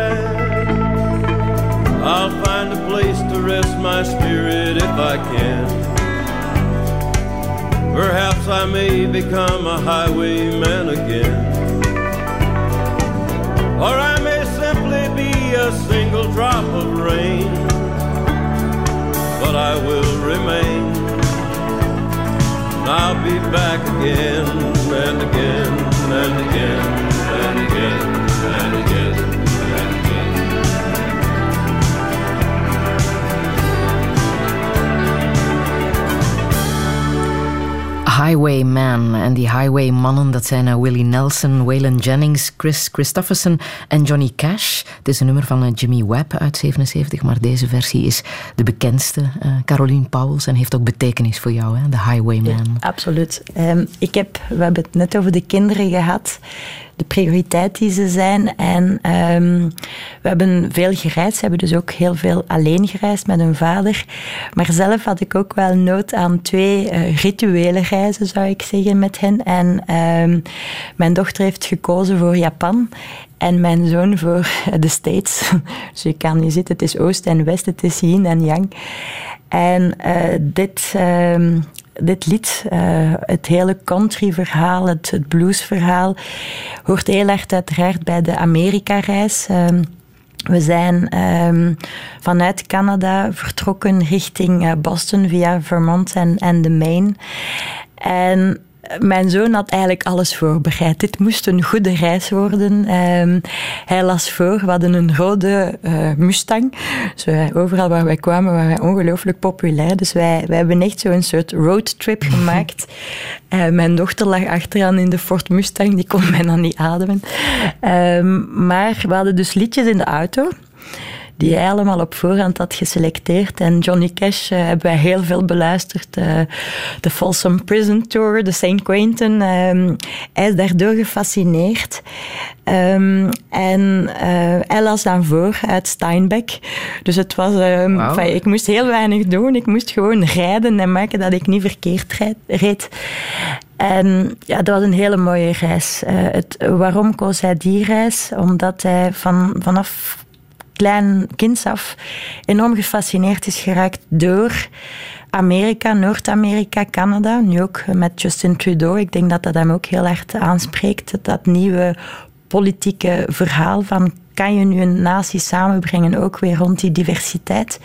I'll find a place to rest my spirit if I can. Perhaps I may become a highwayman again. Or I may simply be a single drop of rain. But I will remain. And I'll be back again and again and again and again Highwayman. En die Highwaymannen, dat zijn uh, Willie Nelson, Waylon Jennings, Chris Christofferson en Johnny Cash. Het is een nummer van uh, Jimmy Webb uit 77, maar deze versie is de bekendste. Uh, Caroline Pauwels en heeft ook betekenis voor jou, hè? de Highwayman. Ja, absoluut. Um, ik heb, we hebben het net over de kinderen gehad de prioriteit die ze zijn. En um, we hebben veel gereisd. Ze hebben dus ook heel veel alleen gereisd met hun vader. Maar zelf had ik ook wel nood aan twee uh, rituele reizen, zou ik zeggen, met hen. En um, mijn dochter heeft gekozen voor Japan. En mijn zoon voor de States. Dus je kan niet zitten, het is Oost en West, het is Yin en Yang. En uh, dit, uh, dit lied, uh, het hele country-verhaal, het, blues-verhaal, hoort heel erg uiteraard bij de Amerika-reis. Uh, we zijn um, vanuit Canada vertrokken richting Boston via Vermont en, en de Maine. En mijn zoon had eigenlijk alles voorbereid. Dit moest een goede reis worden. Um, hij las voor. We hadden een rode uh, Mustang. Dus wij, overal waar wij kwamen waren wij ongelooflijk populair. Dus wij, wij hebben echt zo'n soort roadtrip gemaakt. uh, mijn dochter lag achteraan in de Ford Mustang. Die kon bijna niet ademen. Um, maar we hadden dus liedjes in de auto die hij allemaal op voorhand had geselecteerd. En Johnny Cash uh, hebben wij heel veel beluisterd. Uh, de Folsom Prison Tour, de St. Quentin. Um, hij is daardoor gefascineerd. Um, en uh, hij las dan voor uit Steinbeck. Dus het was... Um, wow. enfin, ik moest heel weinig doen. Ik moest gewoon rijden en maken dat ik niet verkeerd reed. En ja, dat was een hele mooie reis. het, waarom koos hij die reis? Omdat hij van, vanaf klein kind af enorm gefascineerd is geraakt door Amerika, Noord-Amerika, Canada. Nu ook met Justin Trudeau. Ik denk dat dat hem ook heel erg aanspreekt. Dat nieuwe politieke verhaal van kan je nu een natie samenbrengen, ook weer rond die diversiteit.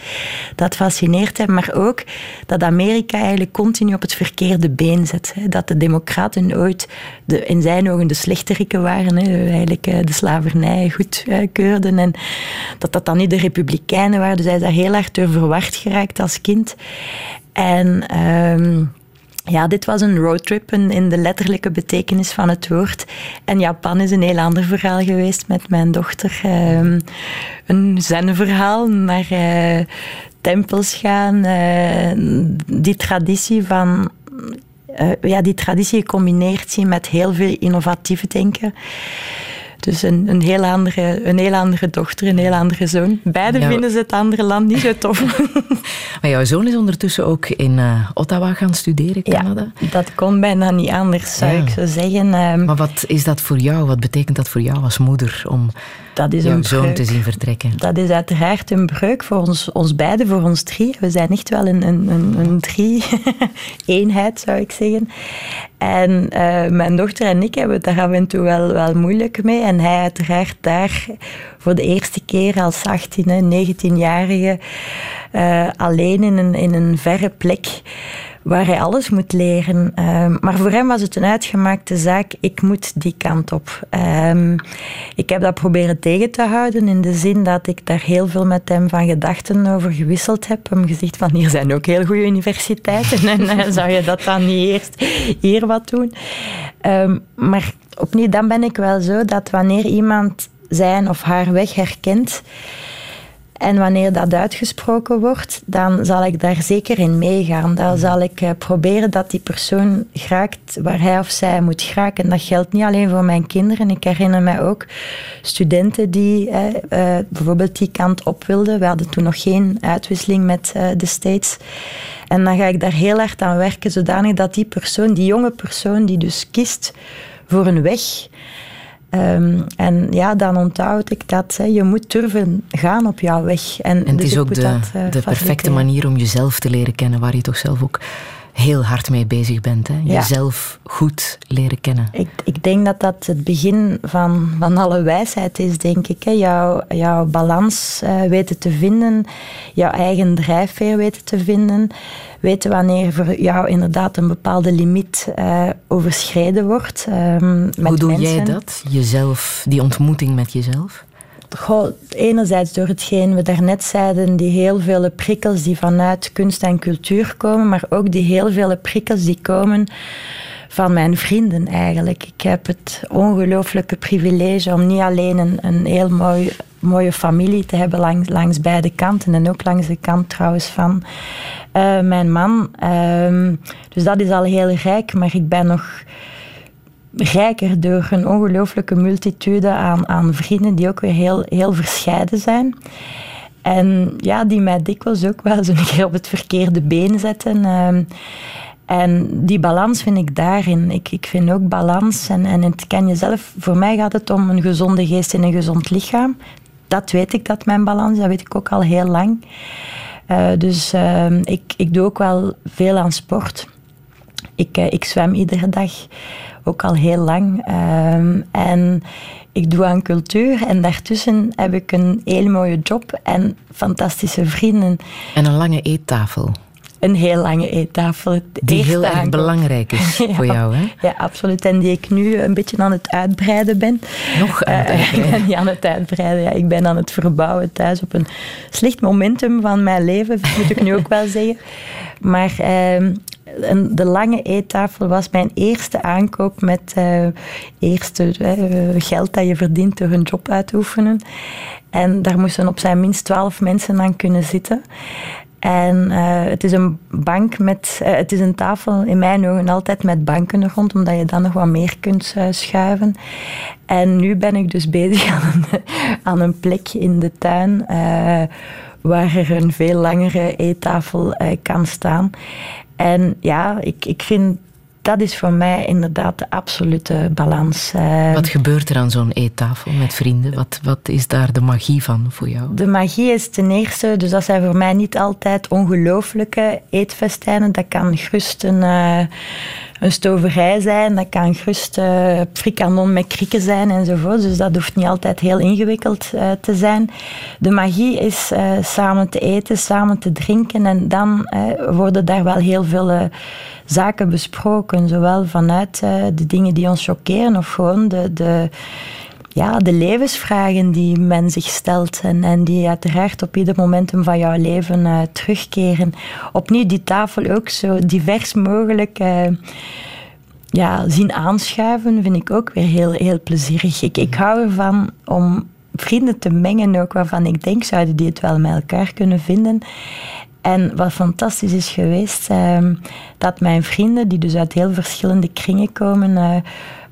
Dat fascineert hem, maar ook dat Amerika eigenlijk continu op het verkeerde been zet. Dat de democraten ooit de, in zijn ogen de slechteriken waren, eigenlijk eh, de slavernij goedkeurden en dat dat dan niet de republikeinen waren. Dus hij is daar heel erg door verward geraakt als kind. En... Ehm, ja, dit was een roadtrip in de letterlijke betekenis van het woord. En Japan is een heel ander verhaal geweest met mijn dochter. Um, een zen-verhaal, naar uh, tempels gaan. Uh, die traditie van... Uh, ja, die traditie gecombineerd zien met heel veel innovatief denken. Dus een, een, heel andere, een heel andere dochter, een heel andere zoon. Beide vinden ze het andere land niet zo tof. maar jouw zoon is ondertussen ook in uh, Ottawa gaan studeren, Canada? Ja, dat kon bijna niet anders, zou ik zo zeggen. Um, maar wat is dat voor jou? Wat betekent dat voor jou als moeder om dat is jouw zoon te zien vertrekken? Dat is uiteraard een breuk voor ons, ons beiden, voor ons drie. We zijn echt wel een, een, een, een drie-eenheid, zou ik zeggen. En uh, mijn dochter en ik hebben het daar af en toe wel, wel moeilijk mee. En hij uiteraard daar voor de eerste keer als 18, 19-jarige uh, alleen in een, in een verre plek waar hij alles moet leren. Um, maar voor hem was het een uitgemaakte zaak. Ik moet die kant op. Um, ik heb dat proberen tegen te houden in de zin dat ik daar heel veel met hem van gedachten over gewisseld heb. Hem gezegd van hier zijn ook heel goede universiteiten en uh, zou je dat dan niet eerst hier wat doen? Um, maar opnieuw, dan ben ik wel zo dat wanneer iemand zijn of haar weg herkent, en wanneer dat uitgesproken wordt, dan zal ik daar zeker in meegaan. Dan zal ik eh, proberen dat die persoon geraakt waar hij of zij moet geraken. En dat geldt niet alleen voor mijn kinderen. Ik herinner mij ook studenten die eh, eh, bijvoorbeeld die kant op wilden. We hadden toen nog geen uitwisseling met de States. En dan ga ik daar heel hard aan werken, zodanig dat die persoon, die jonge persoon die dus kiest voor een weg Um, en ja, dan onthoud ik dat hè, je moet durven gaan op jouw weg. En, en het dus is ook de, dat, uh, de perfecte manier om jezelf te leren kennen, waar je toch zelf ook heel hard mee bezig bent. Hè? Jezelf goed leren kennen. Ik, ik denk dat dat het begin van, van alle wijsheid is, denk ik. Hè? Jouw, jouw balans uh, weten te vinden, jouw eigen drijfveer weten te vinden. Weten wanneer voor jou inderdaad een bepaalde limiet uh, overschreden wordt. Met Hoe doe mensen. jij dat? Jezelf, die ontmoeting met jezelf? Enerzijds door hetgeen we daarnet zeiden, die heel vele prikkels die vanuit kunst en cultuur komen, maar ook die heel vele prikkels die komen van mijn vrienden eigenlijk. Ik heb het ongelooflijke privilege om niet alleen een, een heel mooi, mooie familie te hebben langs, langs beide kanten en ook langs de kant trouwens van uh, mijn man. Uh, dus dat is al heel rijk, maar ik ben nog rijker door een ongelooflijke multitude aan, aan vrienden die ook weer heel, heel verscheiden zijn. En ja, die mij dikwijls ook wel zo'n keer op het verkeerde been zetten. Um, en die balans vind ik daarin. Ik, ik vind ook balans. En, en het ken je zelf. Voor mij gaat het om een gezonde geest in een gezond lichaam. Dat weet ik dat mijn balans. Dat weet ik ook al heel lang. Uh, dus uh, ik, ik doe ook wel veel aan sport. Ik, uh, ik zwem iedere dag ook al heel lang. Um, en ik doe aan cultuur en daartussen heb ik een heel mooie job en fantastische vrienden. En een lange eettafel. Een heel lange eettafel. Die heel erg belangrijk is ja, voor jou, hè? Ja, absoluut. En die ik nu een beetje aan het uitbreiden ben. Nog aan het uh, uitbreiden? ik ben niet aan het uitbreiden. Ja. Ik ben aan het verbouwen thuis op een slecht momentum van mijn leven, moet ik nu ook wel zeggen. Maar uh, de lange eettafel was mijn eerste aankoop met uh, eerste uh, geld dat je verdient door een job uit te oefenen. En daar moesten op zijn minst twaalf mensen aan kunnen zitten. En uh, het is een bank met, het is een tafel in mijn ogen altijd met banken rond, omdat je dan nog wat meer kunt schuiven. En nu ben ik dus bezig aan een, aan plek in de tuin waar er een veel langere eettafel kan staan. En ja, ik, ik vind dat is voor mij inderdaad de absolute balans. Eh. Wat gebeurt er aan zo'n eettafel met vrienden? Wat, wat is daar de magie van voor jou? De magie is ten eerste, dus dat zijn voor mij niet altijd ongelooflijke eetfestijnen. Dat kan gerust een, uh, een stoverij zijn, dat kan gerust uh, frikanon met krieken zijn enzovoort. Dus dat hoeft niet altijd heel ingewikkeld uh, te zijn. De magie is uh, samen te eten, samen te drinken en dan worden daar wel heel veel zaken besproken. Zowel vanuit de dingen die ons chockeren of gewoon de, de ja, de levensvragen die men zich stelt en, en die uiteraard op ieder momentum van jouw leven uh, terugkeren. Opnieuw die tafel ook zo divers mogelijk uh, ja, zien aanschuiven, vind ik ook weer heel, heel plezierig. Ik, ik hou ervan om vrienden te mengen ook waarvan ik denk, zouden die het wel met elkaar kunnen vinden. En wat fantastisch is geweest, uh, dat mijn vrienden, die dus uit heel verschillende kringen komen,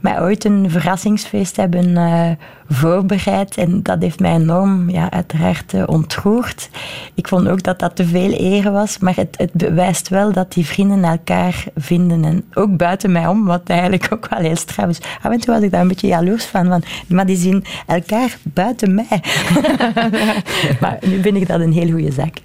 mij ooit een verrassingsfeest hebben uh, voorbereid. En dat heeft mij enorm, ja, uiteraard uh, ontroerd. Ik vond ook dat dat te veel eer was. Maar het, het bewijst wel dat die vrienden elkaar vinden. En ook buiten mij om, wat eigenlijk ook wel heel straf is. Af en toe was ik daar een beetje jaloers van. van maar die zien elkaar buiten mij. maar nu vind ik dat een heel goede zaak.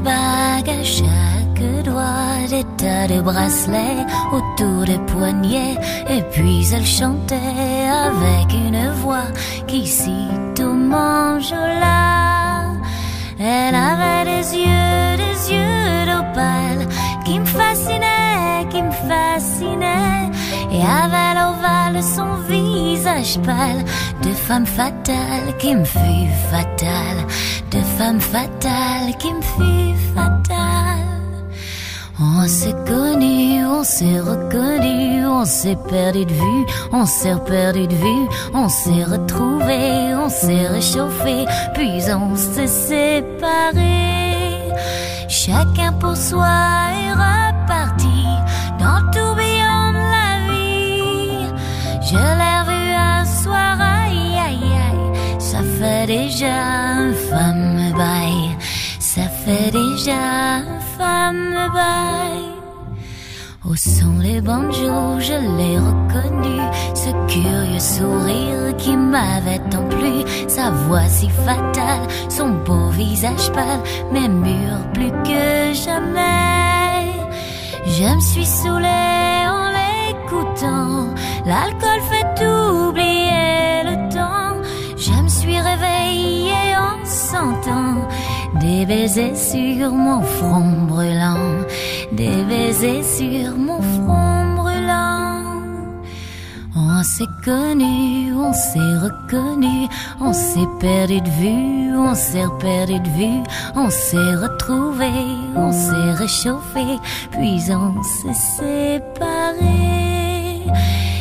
Des bagues à chaque doigt, des tas de bracelets autour des poignets, et puis elle chantait avec une voix qui cite au manjola. Elle avait des yeux, des yeux d'opale qui me fascinaient, qui me fascinaient, et avait l'ovale son visage pâle de femme fatale qui me fut fatale de femme fatale qui me fut. On s'est connu, on s'est reconnu, on s'est perdu de vue, on s'est perdu de vue, on s'est retrouvé, on s'est réchauffé, puis on s'est séparé. Chacun pour soi est reparti dans le tourbillon de la vie. Je l'ai vu un soir, aïe aïe aïe, ça fait déjà un femme bail, ça fait déjà femme bail. Où sont les banjos, je l'ai reconnu, ce curieux sourire qui m'avait tant plu, sa voix si fatale, son beau visage pâle, mais mûr plus que jamais. Je me suis saoulée en l'écoutant, l'alcool des baisers sur mon front brûlant, des baisers sur mon front brûlant. On s'est connu, on s'est reconnu, on s'est perdu de vue, on s'est perdu de vue, on s'est retrouvé, on s'est réchauffé, puis on s'est séparé.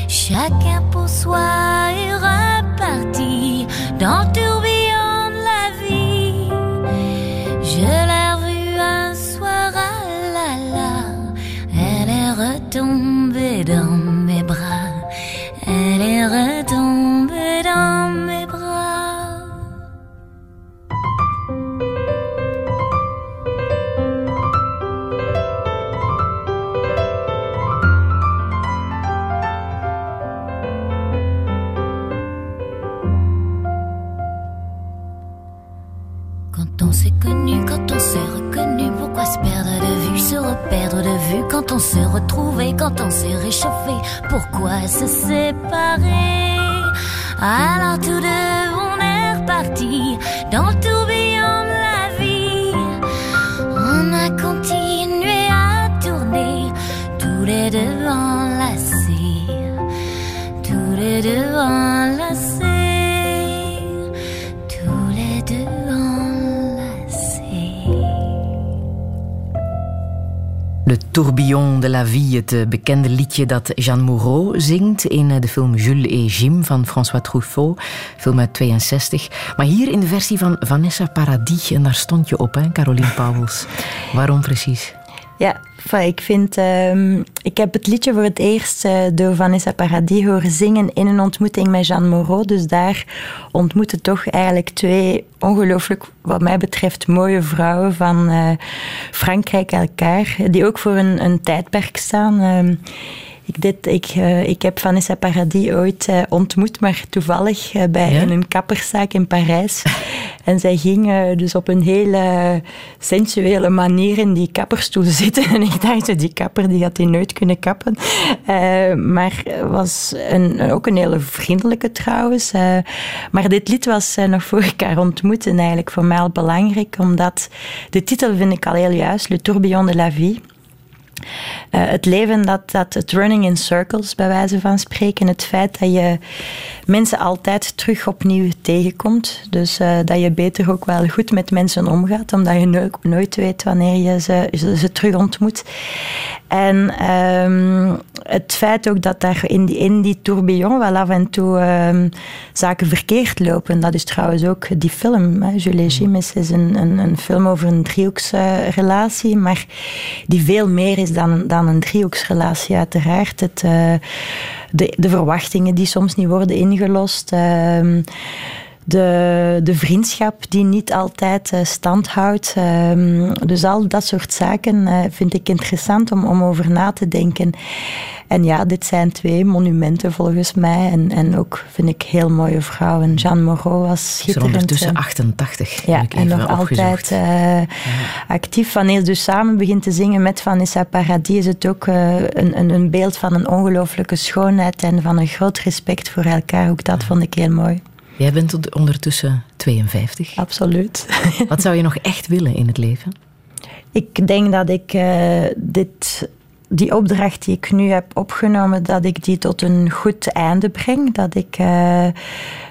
Chacun pour soi est reparti. Dans le retrouvé, quand on s'est réchauffé, pourquoi se séparer? Alors tous deux on est reparti dans le tourbillon de la vie. On a continué à tourner tous les deux enlacés, tous les deux enlacés, Tourbillon de la Vie, het eh, bekende liedje dat Jeanne Moreau zingt in eh, de film Jules et Jim van François Truffaut, film uit 62. Maar hier in de versie van Vanessa Paradis, en daar stond je op, Caroline Pauwels. Waarom precies? Ja, ik vind... Ehm, ik heb het liedje voor het eerst uh, door Vanessa Paradis horen zingen in een ontmoeting met Jeanne Moreau. Dus daar ontmoeten toch eigenlijk twee ongelooflijk, wat mij betreft, mooie vrouwen van uh, Frankrijk elkaar. Die ook voor een, een tijdperk staan. Ehm, ik, dit, ik, uh, ik heb Vanessa Paradis ooit uh, ontmoet, maar toevallig uh, bij ja? een kapperszaak in Parijs. en zij ging dus op een hele sensuele manier in die kapperstoel zitten. en ik dacht, die kapper die had die nooit kunnen kappen. maar was een, ook een hele vriendelijke trouwens. maar dit lied was nog voor elkaar ontmoeten eigenlijk voor mij al belangrijk, omdat de titel vind ik al heel juist, Le Tourbillon de la Vie. Uh, het leven dat, dat het running in circles, bij wijze van spreken. Het feit dat je mensen altijd terug opnieuw tegenkomt. Dus uh, dat je beter ook wel goed met mensen omgaat, omdat je nooit, nooit weet wanneer je ze, ze, ze terug ontmoet. En um, het feit ook dat daar in die, in die tourbillon wel af en toe um, zaken verkeerd lopen. Dat is trouwens ook die film. Hè. Julie Gimes is een, een, een film over een driehoeksrelatie, maar die veel meer is dan, dan een driehoeksrelatie uiteraard. Het, uh, de, de verwachtingen die soms niet worden ingelost. Uh, de, de vriendschap die niet altijd uh, stand houdt. Uh, dus al dat soort zaken uh, vind ik interessant om, om over na te denken. En ja, dit zijn twee monumenten volgens mij. En, en ook vind ik heel mooie vrouwen. Jeanne Moreau was schitterend. Ze ondertussen 88. Ja, en nog altijd ja. actief. Wanneer ze dus samen begint te zingen met Vanessa Paradis, is het ook een, een, een beeld van een ongelooflijke schoonheid en van een groot respect voor elkaar. Ook dat vond ik heel mooi. Jij bent ondertussen 52. Absoluut. Wat zou je nog echt willen in het leven? Ik denk dat ik uh, dit, die opdracht die ik nu heb opgenomen, dat ik die tot een goed einde breng. Dat ik uh,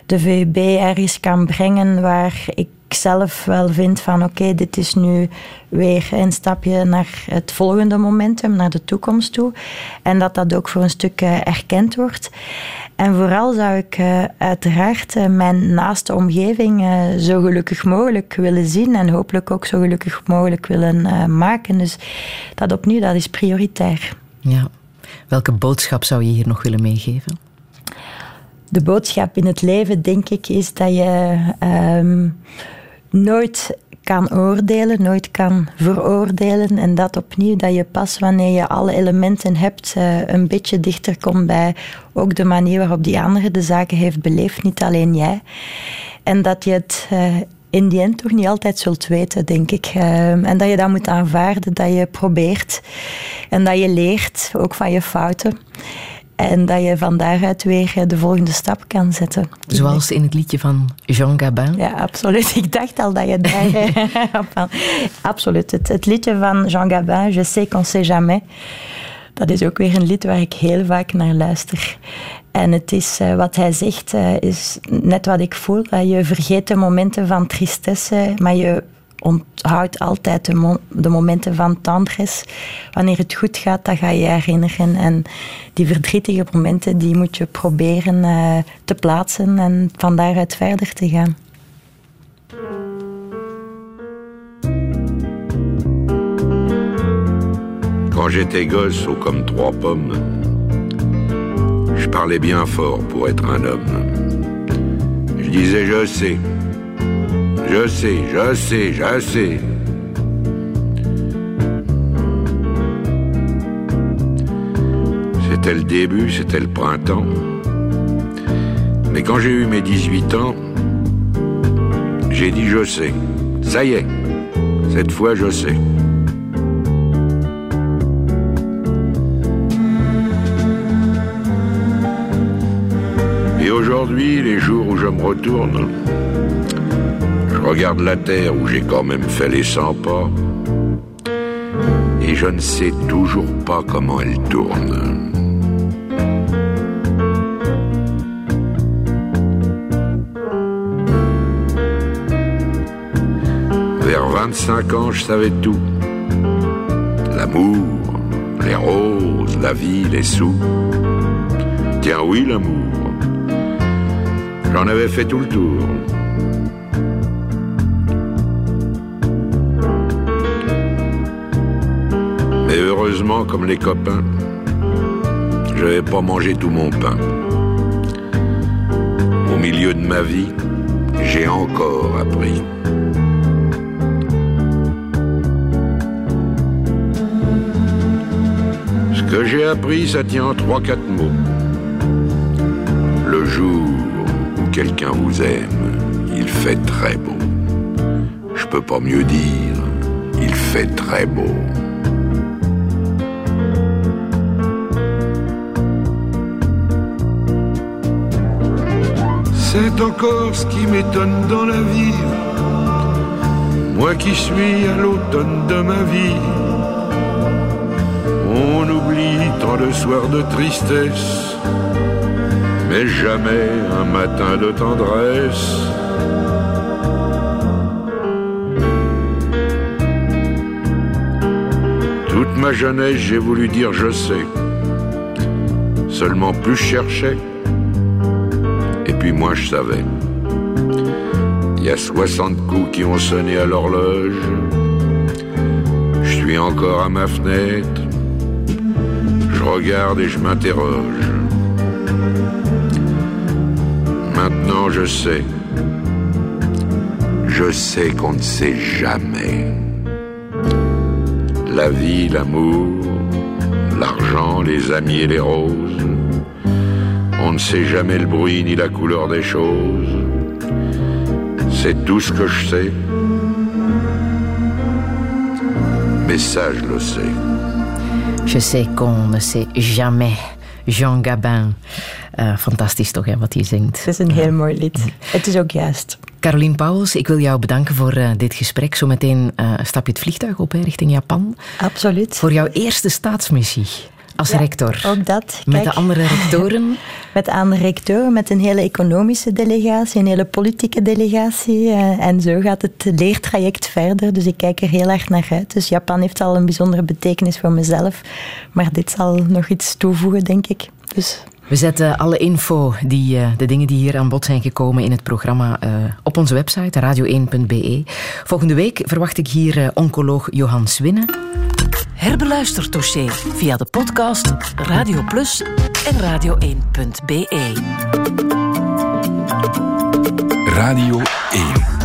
de VUB ergens kan brengen waar ik zelf wel vind van oké, okay, dit is nu weer een stapje naar het volgende momentum, naar de toekomst toe. En dat dat ook voor een stuk uh, erkend wordt. En vooral zou ik uh, uiteraard uh, mijn naaste omgeving zo gelukkig mogelijk willen zien en hopelijk ook zo gelukkig mogelijk willen maken. Dus dat opnieuw, dat is prioritair. Ja. Welke boodschap zou je hier nog willen meegeven? De boodschap in het leven, denk ik, is dat je um, nooit kan oordelen, nooit kan veroordelen. En dat opnieuw, dat je pas wanneer je alle elementen hebt, uh, een beetje dichter komt bij ook de manier waarop die andere de zaken heeft beleefd, niet alleen jij. En dat je het uh, in die end toch niet altijd zult weten, denk ik. Uh, en dat je dat moet aanvaarden, dat je probeert en dat je leert, ook van je fouten. En dat je van daaruit weer de volgende stap kan zetten. Zoals in het liedje van Jean Gabin. Ja, absoluut. Ik dacht al dat je daar... van, absoluut. Het, het, liedje van Jean Gabin, Je sais qu'on sait jamais. Dat is ook weer een lied waar ik heel vaak naar luister. En het is, uh, wat hij zegt, uh, is net wat ik voel. Uh, je vergeet de momenten van tristesse, maar je onthoudt altijd de, mo de, momenten van tendres. Wanneer het goed gaat, dat ga je herinneren. En die verdrietige momenten, die moet je proberen uh, te plaatsen en van daaruit verder te gaan. Quand j'étais gosse, haut comme trois pommes, je parlais bien fort pour être un homme. Je disais je sais, Je sais, je sais, je sais. C'était le début, c'était le printemps. Mais quand j'ai eu mes 18 ans, j'ai dit je sais. Ça y est, cette fois je sais. Et aujourd'hui, les jours où je me retourne, regarde la terre où j'ai quand même fait les 100 pas. Et je ne sais toujours pas comment elle tourne. Vers 25 ans, je savais tout. L'amour, les roses, la vie, les sous. Tiens oui, l'amour. J'en avais fait tout le tour. Malheureusement, comme les copains, je n'avais pas mangé tout mon pain. Au milieu de ma vie, j'ai encore appris. Ce que j'ai appris, ça tient en trois, quatre mots. Le jour où quelqu'un vous aime, il fait très beau. Je peux pas mieux dire, il fait très beau. C'est encore ce qui m'étonne dans la vie. Moi qui suis à l'automne de ma vie. On oublie tant de soirs de tristesse, mais jamais un matin de tendresse. Toute ma jeunesse, j'ai voulu dire je sais. Seulement plus puis moi je savais. Il y a 60 coups qui ont sonné à l'horloge. Je suis encore à ma fenêtre. Je regarde et je m'interroge. Maintenant je sais. Je sais qu'on ne sait jamais. La vie, l'amour, l'argent, les amis et les roses. On ne sait jamais le bruit ni la couleur des choses. C'est tout ce que je sais. Mais ça, je le sais. Je sais qu'on ne sait jamais. Jean Gabin. Uh, fantastisch toch, hè, wat hij zingt. Het is een heel mooi lied. Het is ook juist. Caroline Pauwels, ik wil jou bedanken voor uh, dit gesprek. Zometeen uh, stap je het vliegtuig op hè, richting Japan. Absoluut. Voor jouw eerste staatsmissie als ja, rector. Ook dat. Met de andere rectoren? met de andere rectoren, met een hele economische delegatie, een hele politieke delegatie. Uh, en zo gaat het leertraject verder. Dus ik kijk er heel erg naar uit. Dus Japan heeft al een bijzondere betekenis voor mezelf. Maar dit zal nog iets toevoegen, denk ik. Dus we zetten alle info, die, uh, de dingen die hier aan bod zijn gekomen in het programma, uh, op onze website radio1.be. Volgende week verwacht ik hier oncoloog Johan Swinnen. Herbeluister dossier via de podcast Radio Plus en radio1.be. Radio 1